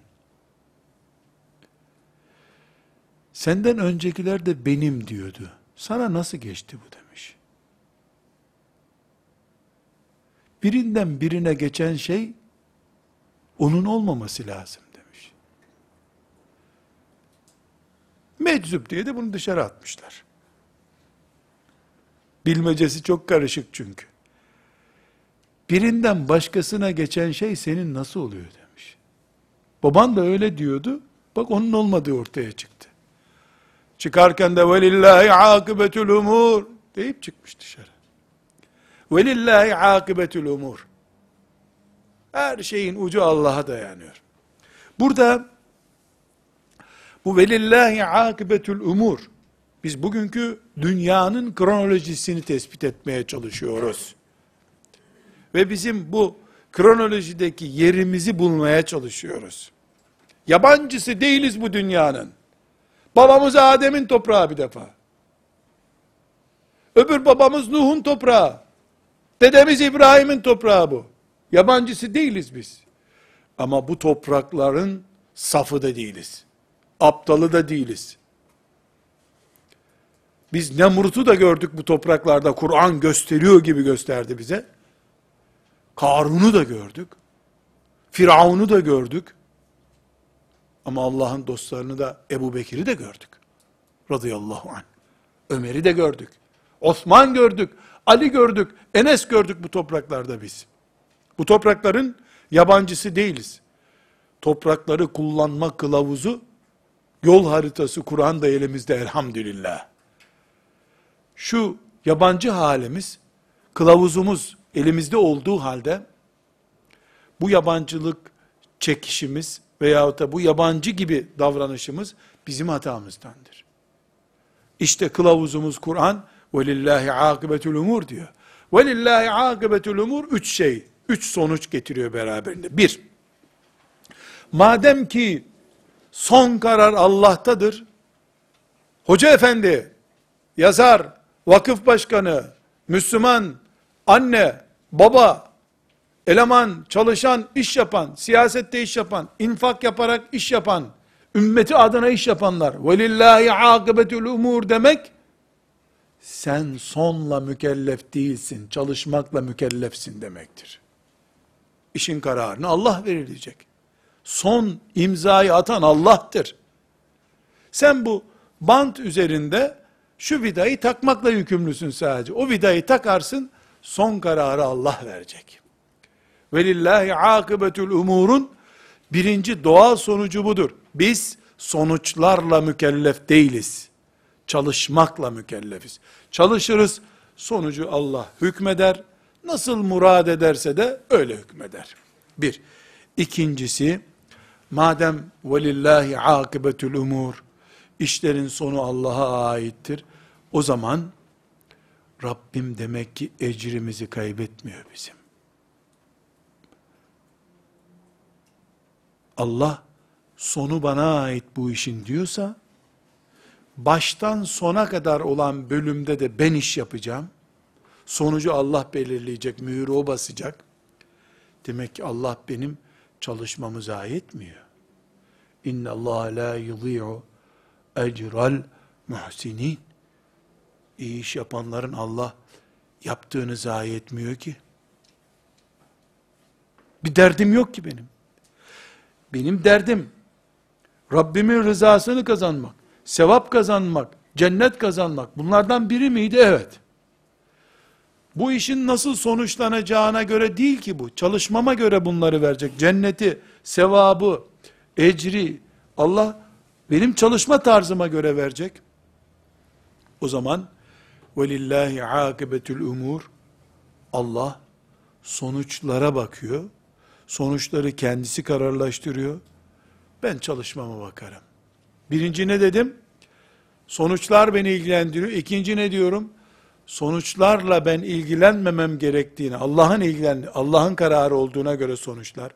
A: Senden öncekiler de benim diyordu. Sana nasıl geçti bu demiş. Birinden birine geçen şey onun olmaması lazım demiş. Meczup diye de bunu dışarı atmışlar. Bilmecesi çok karışık çünkü. Birinden başkasına geçen şey senin nasıl oluyor demiş. Baban da öyle diyordu. Bak onun olmadığı ortaya çıktı. Çıkarken de velillahi akıbetül umur deyip çıkmış dışarı. Velillahi akıbetül umur. Her şeyin ucu Allah'a dayanıyor. Burada bu velillahi akıbetül umur. Biz bugünkü dünyanın kronolojisini tespit etmeye çalışıyoruz. Ve bizim bu kronolojideki yerimizi bulmaya çalışıyoruz. Yabancısı değiliz bu dünyanın. Babamız Adem'in toprağı bir defa. Öbür babamız Nuh'un toprağı. Dedemiz İbrahim'in toprağı bu. Yabancısı değiliz biz. Ama bu toprakların safı da değiliz. Aptalı da değiliz. Biz Nemrut'u da gördük bu topraklarda. Kur'an gösteriyor gibi gösterdi bize. Karun'u da gördük. Firavun'u da gördük. Ama Allah'ın dostlarını da Ebu Bekir'i de gördük. Radıyallahu anh. Ömer'i de gördük. Osman gördük. Ali gördük. Enes gördük bu topraklarda biz. Bu toprakların yabancısı değiliz. Toprakları kullanma kılavuzu, yol haritası Kur'an da elimizde elhamdülillah. Şu yabancı halimiz, kılavuzumuz elimizde olduğu halde, bu yabancılık çekişimiz veyahut da bu yabancı gibi davranışımız bizim hatamızdandır. İşte kılavuzumuz Kur'an, وَلِلَّهِ عَاقِبَةُ الْاُمُورِ diyor. وَلِلَّهِ عَاقِبَةُ الْاُمُورِ Üç şey, üç sonuç getiriyor beraberinde. Bir, madem ki son karar Allah'tadır, hoca efendi, yazar, vakıf başkanı, Müslüman, anne, baba, eleman, çalışan, iş yapan, siyasette iş yapan, infak yaparak iş yapan, ümmeti adına iş yapanlar, velillahi akıbetül umur demek, sen sonla mükellef değilsin, çalışmakla mükellefsin demektir. İşin kararını Allah verilecek. Son imzayı atan Allah'tır. Sen bu bant üzerinde şu vidayı takmakla yükümlüsün sadece. O vidayı takarsın, son kararı Allah verecek. Velillahi akıbetül umurun birinci doğal sonucu budur. Biz sonuçlarla mükellef değiliz. Çalışmakla mükellefiz. Çalışırız, sonucu Allah hükmeder. Nasıl murad ederse de öyle hükmeder. Bir. İkincisi, madem velillahi akıbetül umur, işlerin sonu Allah'a aittir. O zaman Rabbim demek ki ecrimizi kaybetmiyor bizim. Allah sonu bana ait bu işin diyorsa, baştan sona kadar olan bölümde de ben iş yapacağım. Sonucu Allah belirleyecek, mühürü o basacak. Demek ki Allah benim çalışmamı zayi etmiyor. İnne Allah la yudhi'u ecral muhsinin. İyi iş yapanların Allah yaptığını zayi etmiyor ki. Bir derdim yok ki benim. Benim derdim Rabbimin rızasını kazanmak, sevap kazanmak, cennet kazanmak. Bunlardan biri miydi? Evet. Bu işin nasıl sonuçlanacağına göre değil ki bu. Çalışmama göre bunları verecek. Cenneti, sevabı, ecri Allah benim çalışma tarzıma göre verecek. O zaman velillahi akibetül umur Allah sonuçlara bakıyor. Sonuçları kendisi kararlaştırıyor. Ben çalışmama bakarım. Birinci ne dedim? Sonuçlar beni ilgilendiriyor. İkinci ne diyorum? Sonuçlarla ben ilgilenmemem gerektiğini, Allah'ın ilgilen Allah'ın kararı olduğuna göre sonuçlar.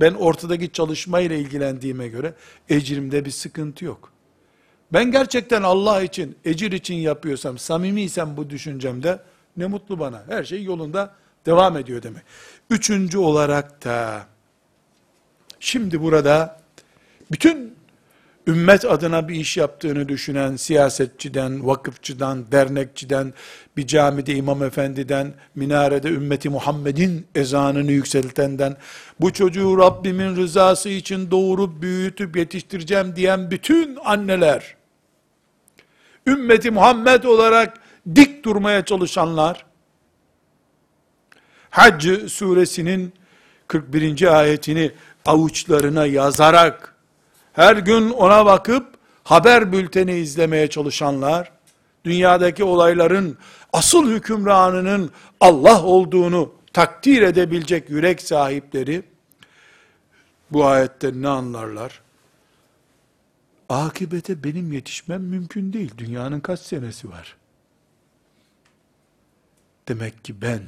A: Ben ortadaki çalışmayla ilgilendiğime göre ecrimde bir sıkıntı yok. Ben gerçekten Allah için, ecir için yapıyorsam, samimiysem bu düşüncemde ne mutlu bana. Her şey yolunda devam ediyor demek. Üçüncü olarak da şimdi burada bütün ümmet adına bir iş yaptığını düşünen siyasetçiden, vakıfçıdan, dernekçiden, bir camide imam efendiden, minarede ümmeti Muhammed'in ezanını yükseltenden, bu çocuğu Rabbimin rızası için doğurup büyütüp yetiştireceğim diyen bütün anneler, ümmeti Muhammed olarak dik durmaya çalışanlar, Hac suresinin 41. ayetini avuçlarına yazarak, her gün ona bakıp, haber bülteni izlemeye çalışanlar, dünyadaki olayların asıl hükümranının Allah olduğunu takdir edebilecek yürek sahipleri, bu ayette ne anlarlar? Akibete benim yetişmem mümkün değil. Dünyanın kaç senesi var? Demek ki ben,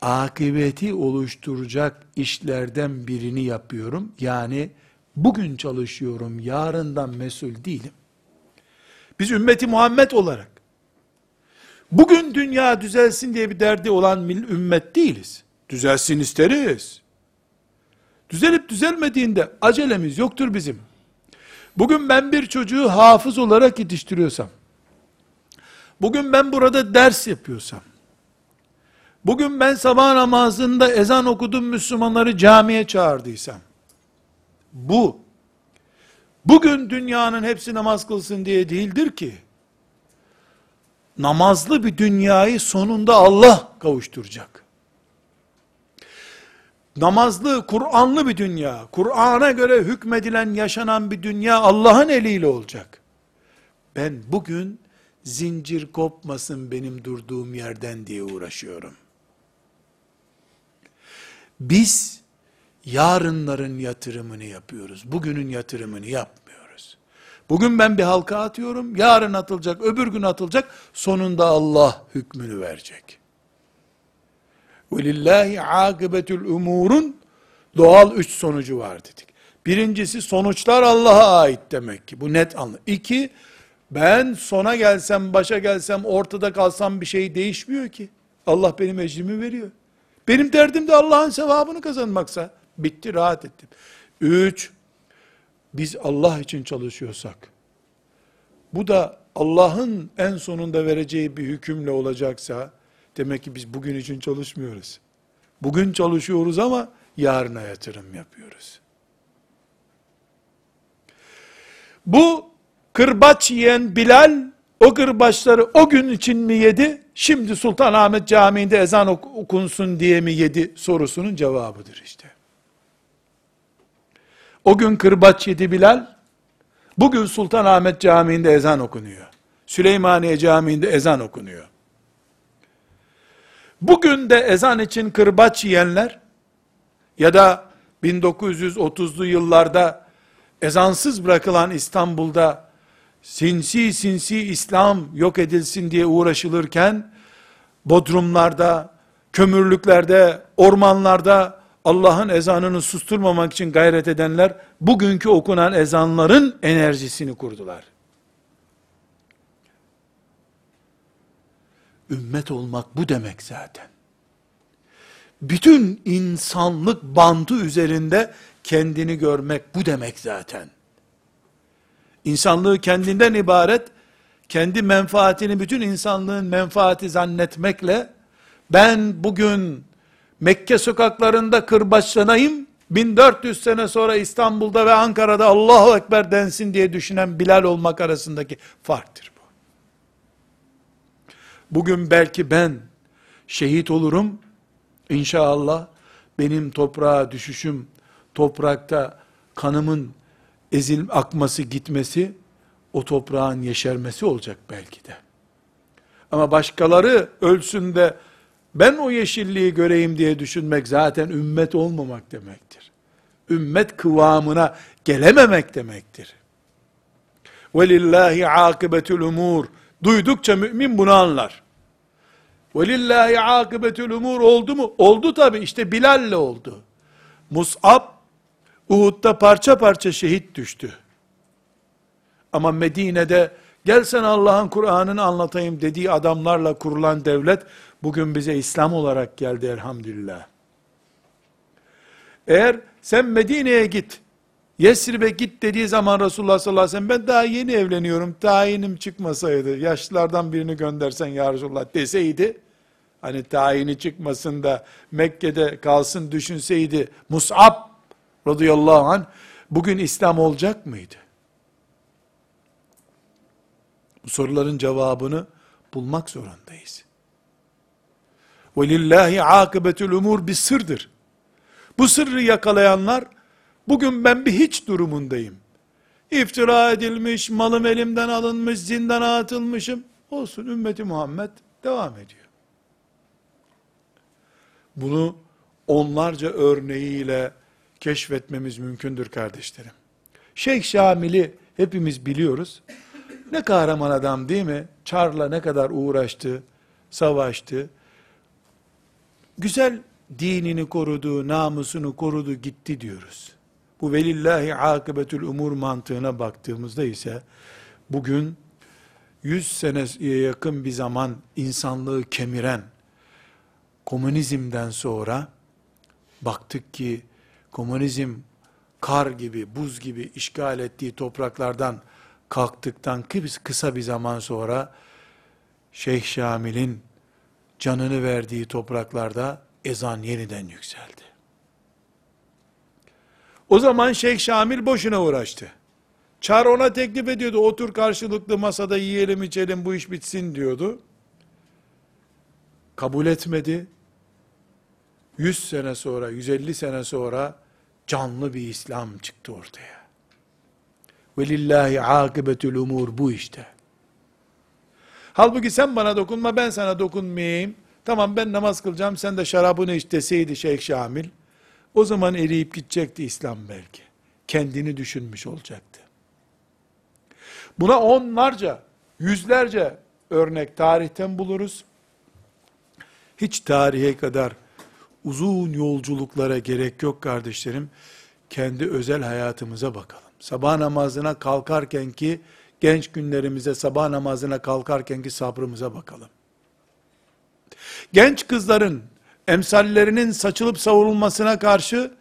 A: akıbeti oluşturacak işlerden birini yapıyorum. Yani bugün çalışıyorum, yarından mesul değilim. Biz ümmeti Muhammed olarak, bugün dünya düzelsin diye bir derdi olan ümmet değiliz. Düzelsin isteriz. Düzelip düzelmediğinde acelemiz yoktur bizim. Bugün ben bir çocuğu hafız olarak yetiştiriyorsam, bugün ben burada ders yapıyorsam, bugün ben sabah namazında ezan okudum Müslümanları camiye çağırdıysam, bu, bugün dünyanın hepsi namaz kılsın diye değildir ki, namazlı bir dünyayı sonunda Allah kavuşturacak. Namazlı, Kur'anlı bir dünya, Kur'an'a göre hükmedilen, yaşanan bir dünya Allah'ın eliyle olacak. Ben bugün zincir kopmasın benim durduğum yerden diye uğraşıyorum. Biz yarınların yatırımını yapıyoruz. Bugünün yatırımını yapmıyoruz. Bugün ben bir halka atıyorum, yarın atılacak, öbür gün atılacak, sonunda Allah hükmünü verecek. وَلِلَّهِ عَاقِبَةُ umurun doğal üç sonucu var dedik. Birincisi sonuçlar Allah'a ait demek ki. Bu net anlı. İki, ben sona gelsem, başa gelsem, ortada kalsam bir şey değişmiyor ki. Allah benim ecrimi veriyor. Benim derdim de Allah'ın sevabını kazanmaksa, bitti rahat ettim. Üç, biz Allah için çalışıyorsak, bu da Allah'ın en sonunda vereceği bir hükümle olacaksa, demek ki biz bugün için çalışmıyoruz. Bugün çalışıyoruz ama yarına yatırım yapıyoruz. Bu kırbaç yiyen Bilal, o kırbaçları o gün için mi yedi, şimdi Sultanahmet Camii'nde ezan okunsun diye mi yedi sorusunun cevabıdır işte. O gün kırbaç yedi Bilal, bugün Sultanahmet Camii'nde ezan okunuyor. Süleymaniye Camii'nde ezan okunuyor. Bugün de ezan için kırbaç yiyenler, ya da 1930'lu yıllarda ezansız bırakılan İstanbul'da sinsi sinsi İslam yok edilsin diye uğraşılırken, bodrumlarda, kömürlüklerde, ormanlarda Allah'ın ezanını susturmamak için gayret edenler, bugünkü okunan ezanların enerjisini kurdular. Ümmet olmak bu demek zaten. Bütün insanlık bandı üzerinde kendini görmek bu demek zaten. İnsanlığı kendinden ibaret, kendi menfaatini bütün insanlığın menfaati zannetmekle, ben bugün Mekke sokaklarında kırbaçlanayım, 1400 sene sonra İstanbul'da ve Ankara'da Allahu Ekber densin diye düşünen Bilal olmak arasındaki farktır bu. Bugün belki ben şehit olurum, inşallah benim toprağa düşüşüm, toprakta kanımın ezil akması gitmesi, o toprağın yeşermesi olacak belki de. Ama başkaları ölsün de ben o yeşilliği göreyim diye düşünmek zaten ümmet olmamak demektir. Ümmet kıvamına gelememek demektir. Velillahi akibetul umur. Duydukça mümin bunu anlar. Velillahi akibetul umur oldu mu? Oldu tabi işte Bilal'le oldu. Mus'ab Uhud'da parça parça şehit düştü. Ama Medine'de gel sen Allah'ın Kur'an'ını anlatayım dediği adamlarla kurulan devlet bugün bize İslam olarak geldi elhamdülillah. Eğer sen Medine'ye git, Yesrib'e git dediği zaman Resulullah sallallahu aleyhi ve sellem ben daha yeni evleniyorum, tayinim çıkmasaydı, yaşlılardan birini göndersen ya Resulullah deseydi, hani tayini çıkmasın da Mekke'de kalsın düşünseydi, Mus'ab radıyallahu anh, bugün İslam olacak mıydı? Bu soruların cevabını bulmak zorundayız. وَلِلَّهِ عَاقِبَةُ umur bir sırdır. Bu sırrı yakalayanlar, bugün ben bir hiç durumundayım. İftira edilmiş, malım elimden alınmış, zindana atılmışım. Olsun ümmeti Muhammed devam ediyor. Bunu onlarca örneğiyle keşfetmemiz mümkündür kardeşlerim. Şeyh Şamil'i hepimiz biliyoruz. Ne kahraman adam değil mi? Çarla ne kadar uğraştı, savaştı. Güzel dinini korudu, namusunu korudu, gitti diyoruz. Bu velillahi akıbetül umur mantığına baktığımızda ise bugün 100 seneye yakın bir zaman insanlığı kemiren komünizmden sonra baktık ki komünizm kar gibi, buz gibi işgal ettiği topraklardan kalktıktan kısa bir zaman sonra Şeyh Şamil'in canını verdiği topraklarda ezan yeniden yükseldi. O zaman Şeyh Şamil boşuna uğraştı. Çar ona teklif ediyordu, otur karşılıklı masada yiyelim içelim bu iş bitsin diyordu. Kabul etmedi. 100 sene sonra, 150 sene sonra canlı bir İslam çıktı ortaya. Velillahi akıbetül umur bu işte. Halbuki sen bana dokunma ben sana dokunmayayım. Tamam ben namaz kılacağım sen de şarabını iç deseydi Şeyh Şamil. O zaman eriyip gidecekti İslam belki. Kendini düşünmüş olacaktı. Buna onlarca, yüzlerce örnek tarihten buluruz. Hiç tarihe kadar uzun yolculuklara gerek yok kardeşlerim. Kendi özel hayatımıza bakalım Sabah namazına kalkarken ki genç günlerimize sabah namazına kalkarken ki sabrımıza bakalım. Genç kızların emsallerinin saçılıp savrulmasına karşı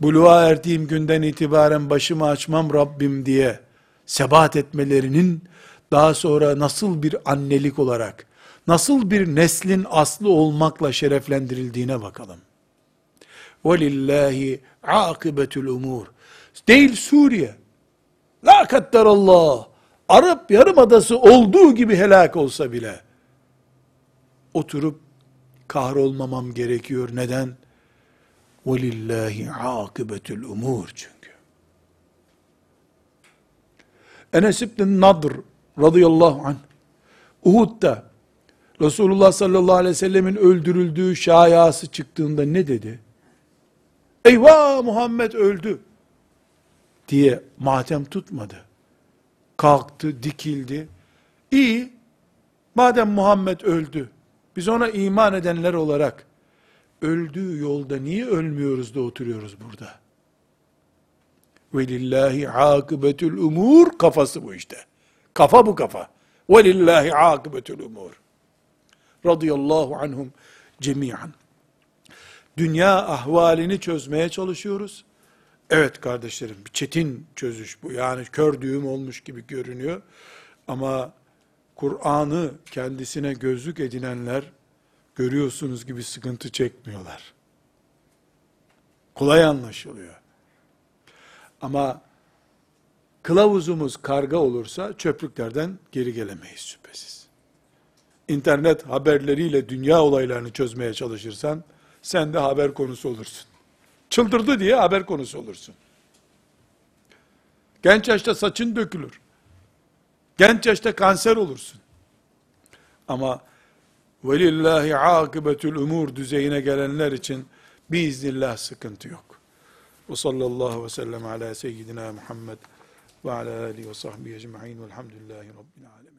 A: buluğa erdiğim günden itibaren başımı açmam Rabbim diye sebat etmelerinin daha sonra nasıl bir annelik olarak, nasıl bir neslin aslı olmakla şereflendirildiğine bakalım. وَلِلَّهِ عَاقِبَةُ الْاُمُورِ Değil Suriye. La Allah. Arap Yarımadası olduğu gibi helak olsa bile oturup kahrolmamam gerekiyor. Neden? وَلِلَّهِ عَاقِبَةُ umur çünkü. Enes İbn Nadr radıyallahu anh Uhud'da Resulullah sallallahu aleyhi ve sellemin öldürüldüğü şayası çıktığında ne dedi? Eyvah Muhammed öldü diye matem tutmadı. Kalktı, dikildi. İyi, madem Muhammed öldü, biz ona iman edenler olarak öldüğü yolda niye ölmüyoruz da oturuyoruz burada? Velillahi akıbetül umur kafası bu işte. Kafa bu kafa. Velillahi akıbetül umur. Radıyallahu anhum cemiyan. Dünya ahvalini çözmeye çalışıyoruz. Evet kardeşlerim, bir çetin çözüş bu. Yani kör düğüm olmuş gibi görünüyor. Ama Kur'an'ı kendisine gözlük edinenler, görüyorsunuz gibi sıkıntı çekmiyorlar. Kolay anlaşılıyor. Ama kılavuzumuz karga olursa çöplüklerden geri gelemeyiz şüphesiz. İnternet haberleriyle dünya olaylarını çözmeye çalışırsan sen de haber konusu olursun. Çıldırdı diye haber konusu olursun. Genç yaşta saçın dökülür. Genç yaşta kanser olursun. Ama velillahi akıbetül umur düzeyine gelenler için biiznillah sıkıntı yok. Ve sallallahu ve sellem ala seyyidina Muhammed ve ala alihi ve sahbihi ecma'in velhamdülillahi rabbil alemin.